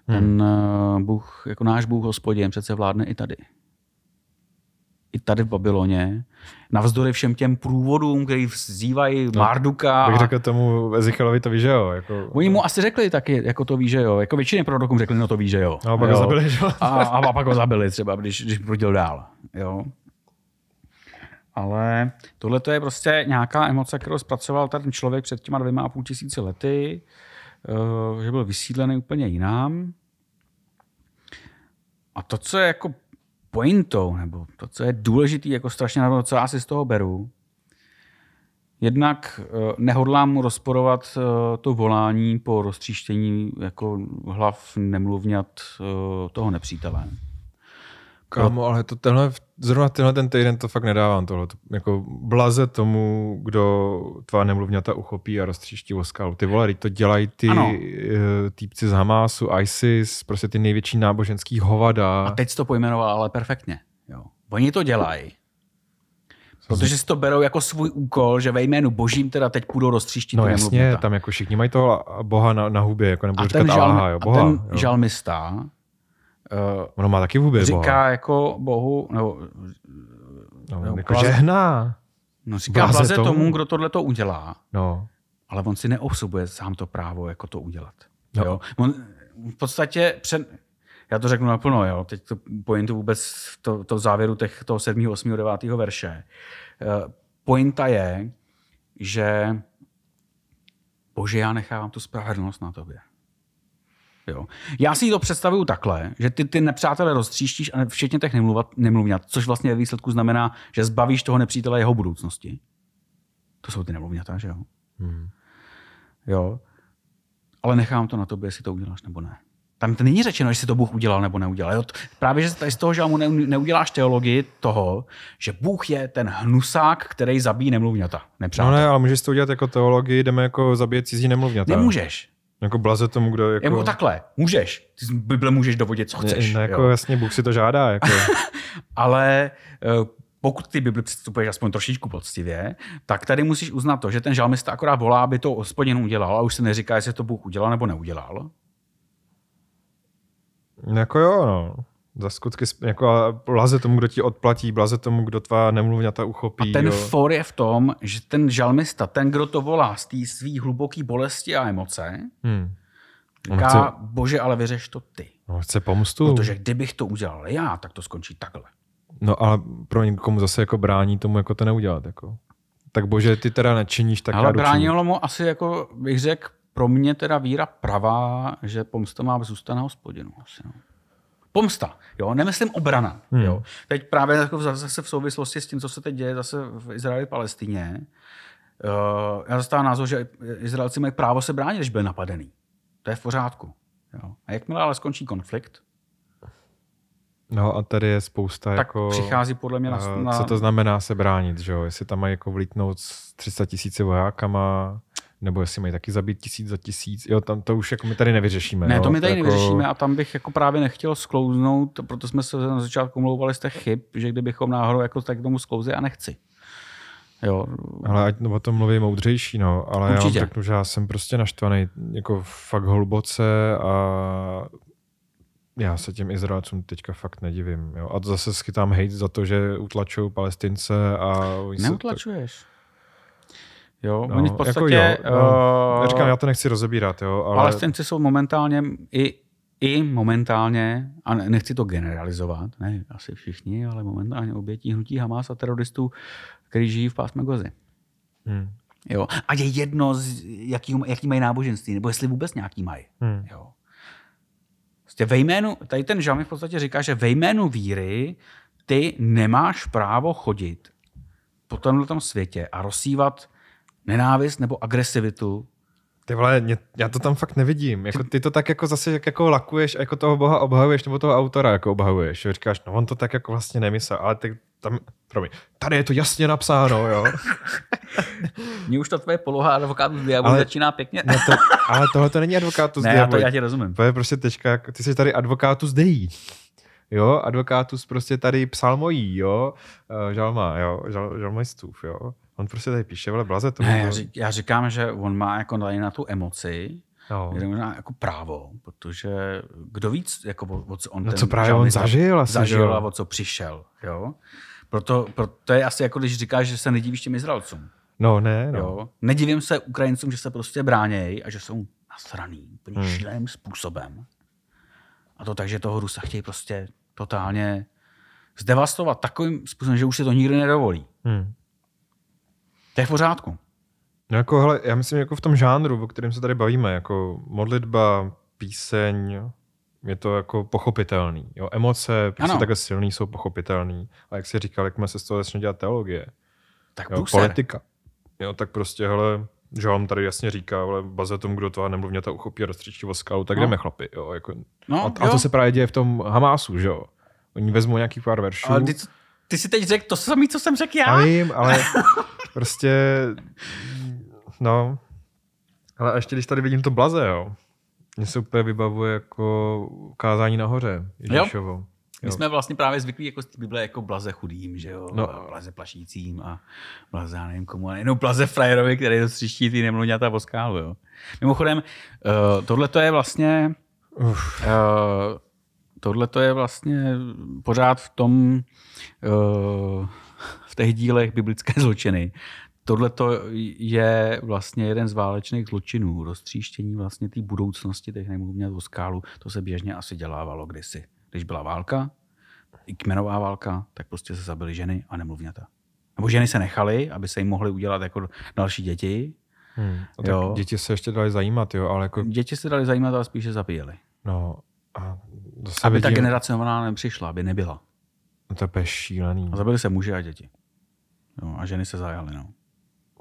Ten hmm. Bůh, jako náš Bůh hospodin, přece vládne i tady. I tady v Babyloně. Navzdory všem těm průvodům, který vzývají no, Marduka. Bych řekl tomu Ezechielovi to víš, že jo. Jako, Oni mu asi řekli taky, jako to ví, že jo. Jako většině prorokům řekli, no to ví, že jo. No, a pak jo. ho zabili, že jo. A, a pak ho zabili třeba, když, když prudil dál. Jo. Ale tohle to je prostě nějaká emoce, kterou zpracoval ten člověk před těma dvěma a půl tisíci lety, eh, že byl vysídlený úplně jinam. A to, co je jako pointou, nebo to, co je důležitý, jako strašně, nebo co já si z toho beru, Jednak eh, nehodlám mu rozporovat eh, to volání po roztříštění jako hlav nemluvňat toho nepřítele. Kámo, ale to tenhle, zrovna tenhle ten týden to fakt nedávám tohle. To, jako blaze tomu, kdo tvá nemluvňata uchopí a roztříští o skalu. Ty vole, to dělají ty Ano. eh, týpci z Hamásu, ISIS, prostě ty největší náboženský hovada. A teď to pojmenoval ale perfektně. Jo. Oni to dělají. Protože si to berou jako svůj úkol, že ve jménu božím teda teď půjdou roztříštit no jasně, nemluvňata. tam jako všichni mají toho boha na, na hubě, jako a říkat žal, Allaha, jo, a boha. ten jo. žalmista uh, Ono má taky v hubě říká boha. jako Bohu, nebo, No, jo, jako blaze- žehná. no říká Blaze blaze tomu. tomu, kdo tohle to udělá, No. ale on si neosobuje sám to právo, jako to udělat. No. Jo? On v podstatě, před, já to řeknu naplno, jo? teď to pointu vůbec v to, to v závěru těch, toho 7., 8., 9. verše. Eh, Pointa je, že Bože, já nechávám tu spravedlnost na tobě. Jo. Já si to představuju takhle, že ty ty nepřátele roztříštíš a včetně těch nemluvat, nemluvňat, což vlastně ve výsledku znamená, že zbavíš toho nepřítele jeho budoucnosti. To jsou ty nemluvňata, že jo? Hmm. Jo. Ale nechám to na tobě, jestli to uděláš nebo ne. Tam to není řečeno, jestli to Bůh udělal nebo neudělal. Jo, právě, že z toho žalmu ne, neuděláš teologii toho, že Bůh je ten hnusák, který zabíjí nemluvňata. No Nepřátel. ne, ale můžeš to udělat jako teologii, jdeme jako zabíjet cizí nemluvňata. Nemůžeš. Jako blaze tomu, kdo jako... Jako takhle, můžeš. Ty z Bible můžeš dovodit, co chceš. Ne, jako jo. jasně, Bůh si to žádá. Jako. [LAUGHS] Ale eh, pokud ty Bibli přistupuješ aspoň trošičku poctivě, tak tady musíš uznat to, že ten žalmista akorát volá, aby to hospodin udělal a už se neříká, jestli to Bůh udělal nebo neudělal. jako jo, no. Za skutky, jako blaze tomu, kdo ti odplatí, blaze tomu, kdo tvá nemluvňata uchopí. A ten jo. for je v tom, že ten žalmista, ten, kdo to volá z té svý hluboký bolesti a emoce, Hmm. Říká, chce, bože, ale vyřeš to ty. on chce pomstu. Protože kdybych to udělal já, tak to skončí takhle. No ale pro někomu zase jako brání tomu jako to neudělat. Jako. Tak bože, ty teda nečiníš, tak Ale bránilo mu asi, jako bych řekl, pro mě teda víra pravá, že pomsta má zůstat na hospodinu. Asi, no. Pomsta, jo, nemyslím obrana. Hmm. Jo. Teď právě jako zase v souvislosti s tím, co se teď děje zase v Izraeli Palestině, uh, já zastávám názor, že Izraelci mají právo se bránit, když byli napadený. To je v pořádku. Jo. A jakmile ale skončí konflikt, No a tady je spousta tak jako... přichází podle mě na, eh, na Co to znamená se bránit, že jo? Jestli tam mají jako vlítnout s 300 tisíci vojákama, nebo jestli mají taky zabít tisíc za tisíc. Jo, tam to už jako my tady nevyřešíme. Ne, jo? to my tady jako... nevyřešíme a tam bych jako právě nechtěl sklouznout, proto jsme se na začátku mlouvali z těch chyb, že kdybychom náhodou jako tak k tomu sklouzli a nechci. Jo. Ale ať no, o tom mluví moudřejší, no. Ale Určitě. já vám řeknu, že já jsem prostě naštvaný jako fakt hluboce a já se těm Izraelcům teďka fakt nedivím. Jo. A to zase schytám hate za to, že utlačují palestince a oni se Neutlačuješ. Jo, No, oni v podstatě... jako jo, no. eh, Já říkám, já to nechci rozebírat, jo, ale Palestinci jsou momentálně i, i momentálně, a ne- nechci to generalizovat, ne asi všichni, ale momentálně obětí hnutí Hamas a teroristů, kteří žijí v pásme Gozy. hm, Jo. A je jedno, z jaký, jaký mají náboženství, nebo jestli vůbec nějaký mají. hm. Jo. Prostě ve jménu, tady ten žalm v podstatě říká, že ve jménu víry ty nemáš právo chodit po tomhle světě a rozsívat nenávist nebo agresivitu. Ty vole, mě, já to tam fakt nevidím. Jako, ty to tak jako zase jak jako lakuješ a jako toho boha obhajuješ, nebo toho autora jako obhajuješ. Jo. Říkáš, no on to tak jako vlastně nemyslel, ale ty tam, promiň, tady je to jasně napsáno, jo. [LAUGHS] Mně už to tvoje poloha advokátu z diablu Ale- začíná pěkně. No to, ale tohle to není advokátu z ne, já, to, diablu. já ti rozumím. To je prostě teďka, jako- ty jsi tady advokátus dejí. Jo, advokátus prostě tady psalmojí, jo, Eh, žalma, jo, žal, žalmistův, jo. On prostě tady píše, vole, blaze tomu. Ne, já, řík, já říkám, že on má jako tady na tu emoci, no. možná jako právo, protože kdo víc, jako o, co on no ten co právě on zažil asi, zažil a o co přišel. Jo? Proto, proto je asi jako když říkáš, že se nedívíš těm Izraelcům. No ne, no. Jo? Nedivím se Ukrajincům, že se prostě bránějí a že jsou nasraný úplně Hmm. hmm. šíleným způsobem. A to tak, že toho Rusa chtějí prostě totálně zdevastovat takovým způsobem, že už si to nikdy nedovolí. Hm. To je v pořádku. No jako, hele, já myslím jako v tom žánru, o kterém se tady bavíme, jako modlitba, píseň, je to jako pochopitelný. Jo, emoce, prostě Ano. takhle silný jsou pochopitelný. A jak jsi říkal, jak se z toho začne dělat teologie, Tak jo, průser. politika. Jo, tak prostě, hele, že on tady jasně říká, ale baze tomu, kdo to nemluvně to uchopí a rozstřičí skalu, tak No. jdeme chlapi. Jo, jako. No, a, a, jo. to se právě děje v tom Hamásu, že jo. Oni vezmou nějaký pár veršů. Ale ty, ty si teď řekl to samé, co jsem řekl já? Já vím, ale prostě, no, ale a ještě když tady vidím to blaze, jo, mně se úplně vybavuje jako kázání nahoře Ježíšovo. My jsme vlastně právě zvyklí jako z té Bible jako blaze chudým, že jo? No. No. Blaze plašícím a blaze, já nevím komu, a nejenom blaze frajerovi, který dostříští ty nemluvňata o skálu, jo? Mimochodem, uh, tohle to je vlastně Uf, uh, tohle to je vlastně pořád v tom uh, v těch dílech biblické [LAUGHS] zločiny. Tohle to je vlastně jeden z válečných zločinů, roztříštění vlastně té budoucnosti těch nemluvňat o skálu. To se běžně asi dělávalo kdysi. Když byla válka, i kmenová válka, tak prostě se zabily ženy a nemluvňata. Nebo ženy se nechaly, aby se jim mohly udělat jako další děti. hmm. a tak Jo. děti se ještě dali zajímat, jo, ale jako, Děti se dali zajímat, ale spíše zabíjeli. no, a zase Aby ta vidím, generace nová nepřišla, aby nebyla. no, to je šílený. A zabili se muži a děti. Jo, a ženy se zajaly. No.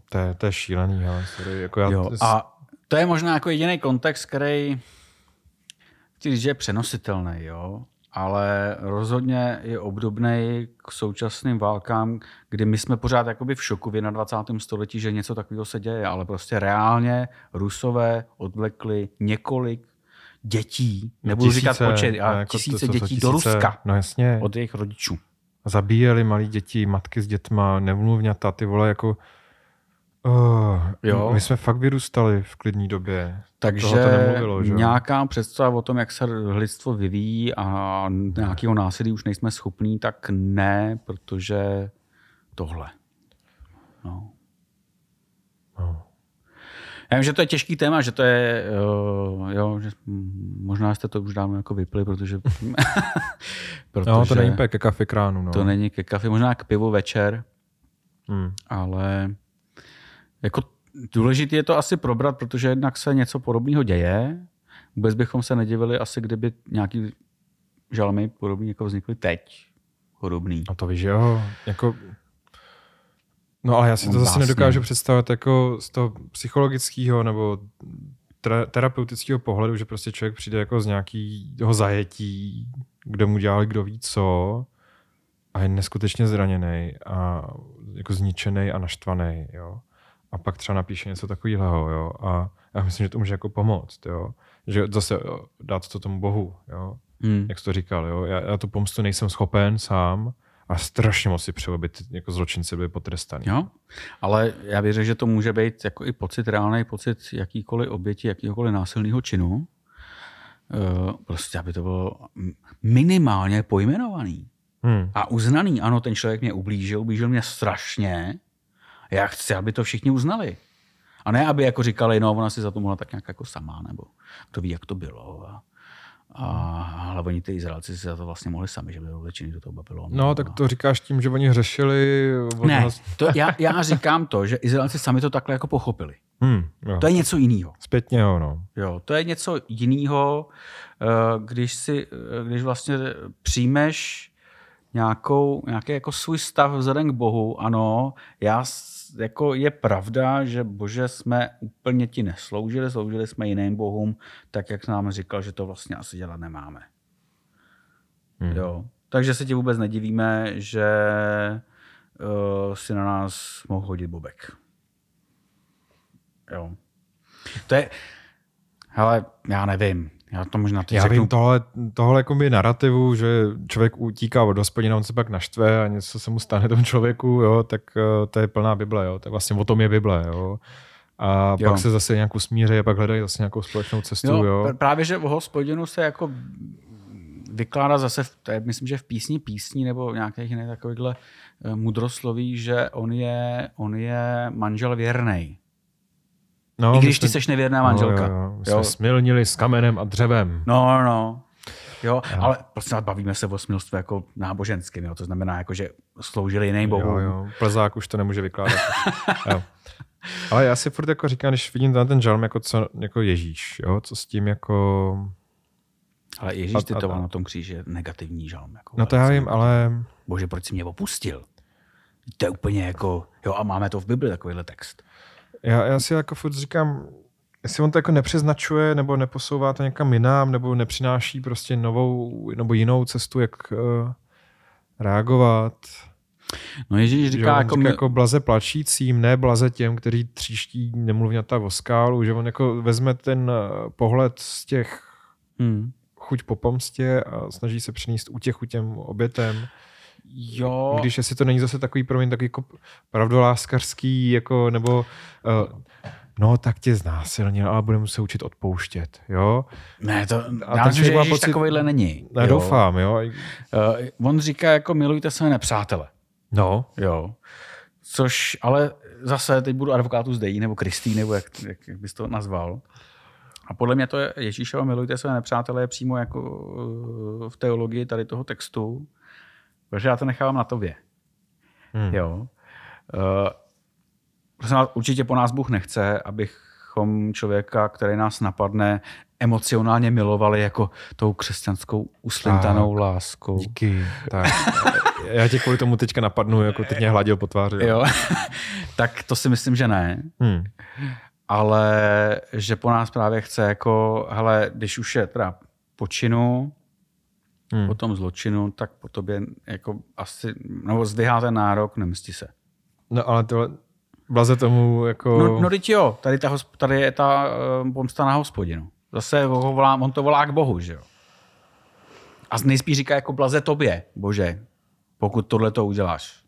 To je, to je šílený, ale sorry, jako já, Jo, a to je možná jako jediný kontext, který chci říct, že je přenositelný. Jo? ale rozhodně je obdobný k současným válkám, kdy my jsme pořád jakoby v šoku v 21. století, že něco takového se děje, ale prostě reálně Rusové odvlekli několik dětí, nebudu tisíce, říkat počet, no, a jako tisíce to- dětí tisíce, do Ruska No jasně. od jejich rodičů. Zabíjeli malí děti, matky s dětma, nemluvňata, ty vole, jako... Oh, Jo. My jsme fakt vyrůstali v klidní době. Takže to nemluvilo, že nějaká představa o tom, jak se lidstvo vyvíjí a nějakého násilí už nejsme schopní, tak ne, protože tohle. No. No. Já vím, že to je těžký téma, že to je, uh, jo, že možná jste to už dávno jako vypli, protože, protože [LAUGHS] no, to není úplně ke kafe kránu, no. to není ke kafe, možná k pivu večer, Hmm. ale jako důležité je to asi probrat, protože jednak se něco podobného děje. Vůbec bychom se nedivili asi, kdyby nějaký žalmy podobný jako vznikly teď. Podobný. A to víš, že jo, jako... No ale já si to zase nedokážu představit jako z toho psychologického nebo tra- terapeutického pohledu, že prostě člověk přijde jako z nějakého zajetí, kde mu dělali kdo ví co a je neskutečně zraněný a jako zničený a naštvaný, jo. A pak třeba napíše něco takového, jo. A já myslím, že to může jako pomoct, jo. Že zase dát to tomu Bohu, jo Hmm. jak jsi to říkal, jo? Já, já tu pomstu nejsem schopen sám a strašně moc si přeju, aby ty jako zločinci byli potrestaný. Jo, ale já věřím, že to může být jako i pocit, reálný pocit jakýkoliv oběti, jakýkoliv násilného činu. Eh, Prostě, aby to bylo minimálně pojmenovaný Hmm. a uznaný. Ano, ten člověk mě ublížil, ublížil mě strašně. Já chci, aby to všichni uznali. A ne, aby jako říkali, no, ona si za to mohla tak nějak jako sama, nebo to ví, jak to bylo. A, a ale oni ty Izraelci si za to vlastně mohli sami, že byli vlečeni do toho Babylonu. No, tak to říkáš tím, že oni hřešili... od Ne, to, já, já říkám to, že Izraelci sami to takhle jako pochopili. Hmm, jo. To je něco jiného. Zpětně jo, no. Jo, to je něco jiného, když si, eh, když vlastně přijmeš nějakou, nějaký jako svůj stav vzhledem k Bohu, ano, já, jako je pravda, že bože jsme úplně ti nesloužili, sloužili jsme jiným bohům, tak jak nám říkal, že to vlastně asi dělat nemáme. Hmm. Jo. Takže se ti vůbec nedivíme, že uh, si na nás mohl hodit bobek. Jo. To je, hele, já nevím. Já to možná teď Já řeknu. vím tohle, tohle jakoby narrativu, že člověk utíká od hospodina, on se pak naštve a něco se mu stane tomu člověku, jo, tak eh, to je plná Bible, jo. Tak vlastně o tom je Bible, jo. A Jo. pak se zase nějak usmíří a pak hledají zase nějakou společnou cestu, jo, jo. pr- Právě, že o hospodinu se jako vykládá zase, v, to je, myslím, že v písni písní nebo v nějakých jiných takovýchhle eh, mudrosloví, že on je, on je manžel věrnej. No, I když ty seš nevěrná manželka. No, jo, jo. Jo. jsme smilnili s kamenem a dřevem. No, no. Jo, ale prostě bavíme se o smilstvu jako náboženským, jo, to znamená, jako, že sloužili jiným Jo, bohům. jo. Plzák už to nemůže vykládat. [LAUGHS] jo. Ale já si furt jako říkám, když vidím ten, ten žalm jako, co, jako Ježíš, jo, co s tím jako... Ale Ježíš A- citoval a- na tom kříži je negativní žalm. Jako No to já vím, ale Bože, proč jsi mě opustil? To je úplně jako, jo a máme to v Bibli, takovýhle text. Já, já si jako furt říkám, jestli on to jako nepřeznačuje, nebo neposouvá to někam jinam, nebo nepřináší prostě novou nebo jinou cestu, jak uh, reagovat. No Ježíš Že říká, on jako, říká jako blaze plačícím, ne blaze těm, kteří tříští nemluvňata o skálu, že on jako vezme ten eh, pohled z těch hmm. chuť po pomstě a snaží se přinést útěchu těm obětem. Jo, Když jestli to není zase takový, promiň, takový jako pravdoláskařský, jako, nebo uh, no tak tě znásilnil, ale budeme se učit odpouštět, jo? ne, to, A já myslím, že Ježíš pocit- takovýhle není. Ne, jo. doufám, jo? Uh, on říká, jako milujte své nepřátele. No, Jo. Což, ale zase teď budu advokátu zdejí, nebo Kristý, nebo jak, jak, bys to nazval. A podle mě to je Ježíšova milujte své nepřátele je přímo jako uh, v teologii tady toho textu, protože já to nechávám na tobě. Hmm. Jo. Uh, určitě po nás Bůh nechce, abychom člověka, který nás napadne, emocionálně milovali jako tou křesťanskou uslintanou Tak. láskou. díky. Tak. [LAUGHS] Já tě kvůli tomu teďka napadnu, jako teď mě hladil po tváři. Jo. [LAUGHS] tak to si myslím, že ne. Hmm. ale že po nás právě chce jako, hele, když už je teda počinu, hmm. po tom zločinu, tak po tobě jako asi, nebo zdvihá ten nárok, nemstí se. No ale tohle, blaze tomu jako... No, no teď jo, tady, ta, tady je ta uh, pomsta na hospodinu. Zase ho volá, on to volá k Bohu, že jo. A nejspíš říká jako blaze tobě, bože, pokud tohle to uděláš.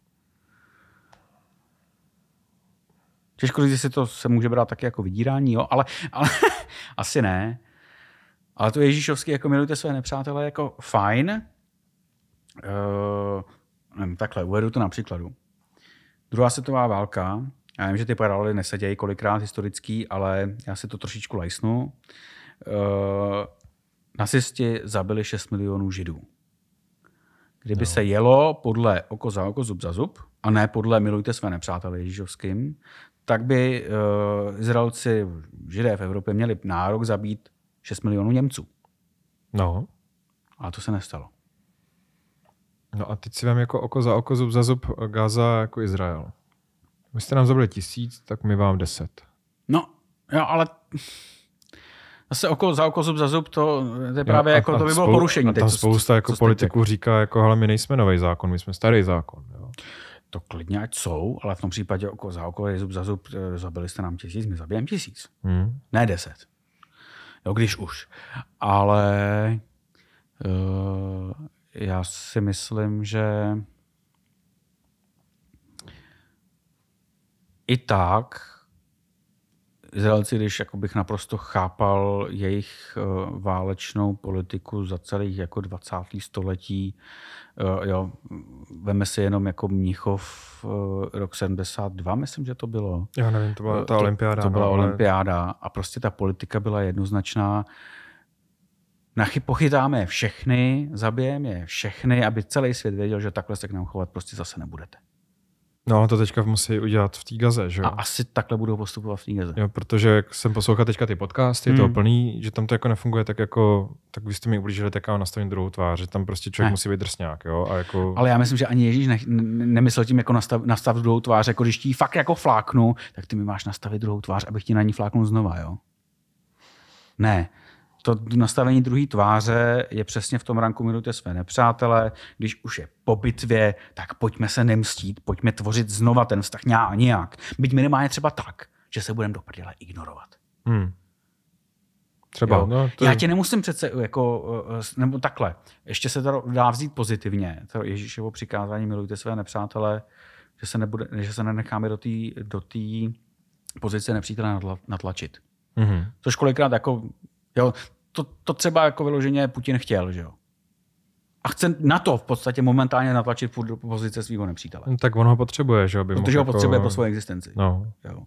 Těžko říct, jestli to se může brát taky jako vydírání, jo, ale, ale [LAUGHS] asi ne. Ale to Ježíšovský, jako milujte své nepřátele, jako fajn. Uh, nevím, takhle, uvedu to na příkladu. Druhá světová válka, já vím, že ty paralely nesedějí kolikrát historický, ale já si to trošičku lajsnu. Uh, nacisti zabili 6 milionů židů. Kdyby no. se jelo podle oko za oko, zub za zub, a ne podle milujte své nepřátele Ježíšovským, tak by uh, Izraelci, židé v Evropě, měli nárok zabít 6 milionů Němců. No. Ale to se nestalo. No a teď si vám jako oko za oko, zub za zub Gaza jako Izrael. Vy jste nám zabili tisíc, tak my vám deset. No, jo, ale zase oko za oko, zub za zub, to, to je právě jo, jako, to by bylo spolu, porušení. A tam teď, spousta jako politiků říká, jako, hele, my nejsme nový zákon, my jsme starý zákon. Jo. To klidně ať jsou, ale v tom případě oko za oko zub za zub, eh, zabili jste nám tisíc, my zabijeme tisíc. Hmm. Ne deset. Jo, když už. Ale uh, já si myslím, že i tak Izraelci, když jako bych naprosto chápal jejich uh, válečnou politiku za celých jako 20. století, uh, jo, veme si jenom jako Mnichov uh, rok 72, myslím, že to bylo. Já nevím, to byla ta to, olympiáda. To byla no, olympiáda a prostě ta politika byla jednoznačná. Nachy pochytáme všechny, zabijeme je všechny, aby celý svět věděl, že takhle se k nám chovat prostě zase nebudete. No, ale to teďka musí udělat v té gaze, že jo? A asi takhle budou postupovat v té gaze. Jo, protože jak jsem poslouchal teďka ty podcasty, hmm. to plný, že tam to jako nefunguje tak jako, tak vy jste mi ublížili tak nastavit druhou tvář, že tam prostě člověk ne. musí být drsňák, jo? A jako... Ale já myslím, že ani Ježíš ne, ne, nemyslel tím jako nastav, nastav druhou tvář, jako když ti fakt jako fláknu, tak ty mi máš nastavit druhou tvář, abych ti na ní fláknul znova, jo? Ne, to nastavení druhé tváře je přesně v tom ranku milujte své nepřátele. Když už je po bitvě, tak pojďme se nemstít, pojďme tvořit znova ten vztah nějak nějak. Byť minimálně třeba tak, že se budeme do prdele ignorovat. Hmm. Třeba, no, to... Já tě nemusím přece, jako, eh, nebo takhle, ještě se to dá vzít pozitivně, to Ježíšovo přikázání milujte své nepřátele, že se, nebude, že se nenecháme do té do pozice nepřítele natlačit. Mm-hmm. Což kolikrát jako, jo, to, to třeba jako vyloženě Putin chtěl, že jo. A chce na to v podstatě momentálně natlačit do pozice svého nepřítele. No, tak on ho potřebuje, že jo? Protože ho jako... potřebuje pro svoji existenci. No. Jo.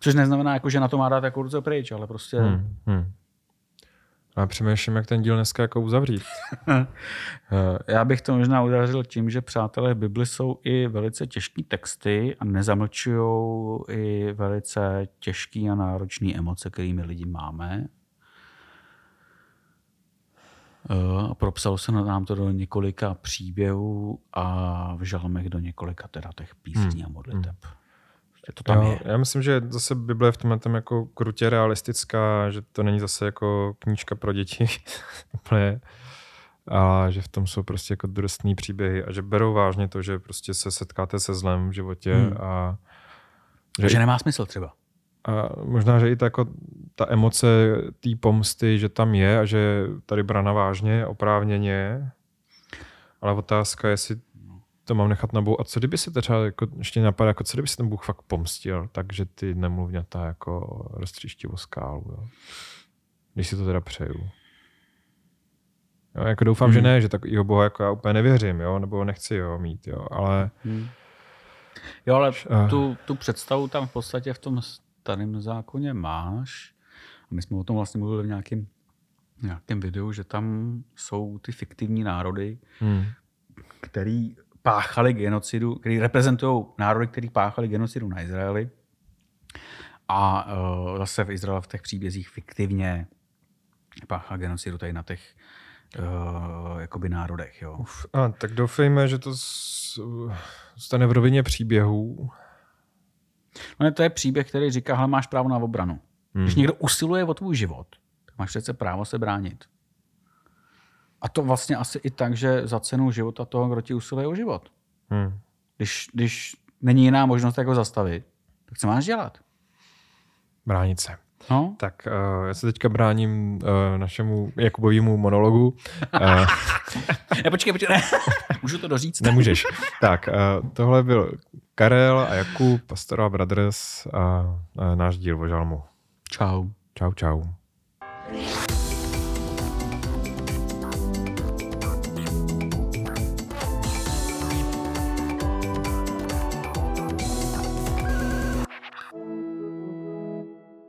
Což neznamená, jako, že na to má dát jako ruce pryč, ale prostě... Hmm, hmm. A přemýšlím, jak ten díl dneska jako uzavřít. [LAUGHS] Eh, já bych to možná uzavřel tím, že přátelé v Bibli jsou i velice těžké texty a nezamlčují i velice těžké a náročné emoce, kterými lidi máme. Eh, a propsalo se nám to do několika příběhů a v žalmech do několika teda těch písní hmm. a modliteb. Hmm to tam jo, je. Já myslím, že zase Bible je v tomhle tam jako krutě realistická, že to není zase jako knížka pro děti [LAUGHS] úplně, a že v tom jsou prostě jako drsný příběhy a že berou vážně to, že prostě se setkáte se zlem v životě hmm. a že, že nemá smysl třeba. A možná, že i ta, jako, ta emoce té pomsty, že tam je a že tady brana vážně, oprávněně, ale otázka je, jestli to mám nechat na Bohu. A co kdyby se třeba jako, ještě napadá, jako co kdyby se ten Bůh fakt pomstil, takže ty nemluvňata jako roztříští o skálu, jo? když si to teda přeju. Jo, jako doufám, hmm. že ne, že takovýho Boha jako já úplně nevěřím, jo, nebo nechci ho mít, jo, ale... Hmm. Jo, ale uh, tu, tu představu tam v podstatě v tom starém zákoně máš. A my jsme o tom vlastně mluvili v nějakém nějakém videu, že tam jsou ty fiktivní národy, hmm. který páchali genocidu, který reprezentují národy, který páchali genocidu na Izraeli. A uh, zase v Izraeli v těch příbězích fiktivně páchá genocidu tady na těch uh, jakoby národech. Jo. Uf, a, tak doufejme, že to stane v rovině příběhů. No ne, to je příběh, který říká, že máš právo na obranu. Hmm. Když někdo usiluje o tvůj život, tak Máš přece právo se bránit. A to vlastně asi i tak, že za cenu života toho, kdo ti usiluje o život. Hmm. Když, když není jiná možnost, jak ho zastavit, tak co máš dělat? Bránit se. No? Tak uh, já se teďka bráním uh, našemu Jakubovému monologu. Uh, [LAUGHS] ne, počkej, počkej, ne. [LAUGHS] Můžu to doříct? Nemůžeš. tak, uh, tohle byl Karel a Jakub, Pastora Brothers a uh, náš díl o žalmu. Čau. Čau, čau.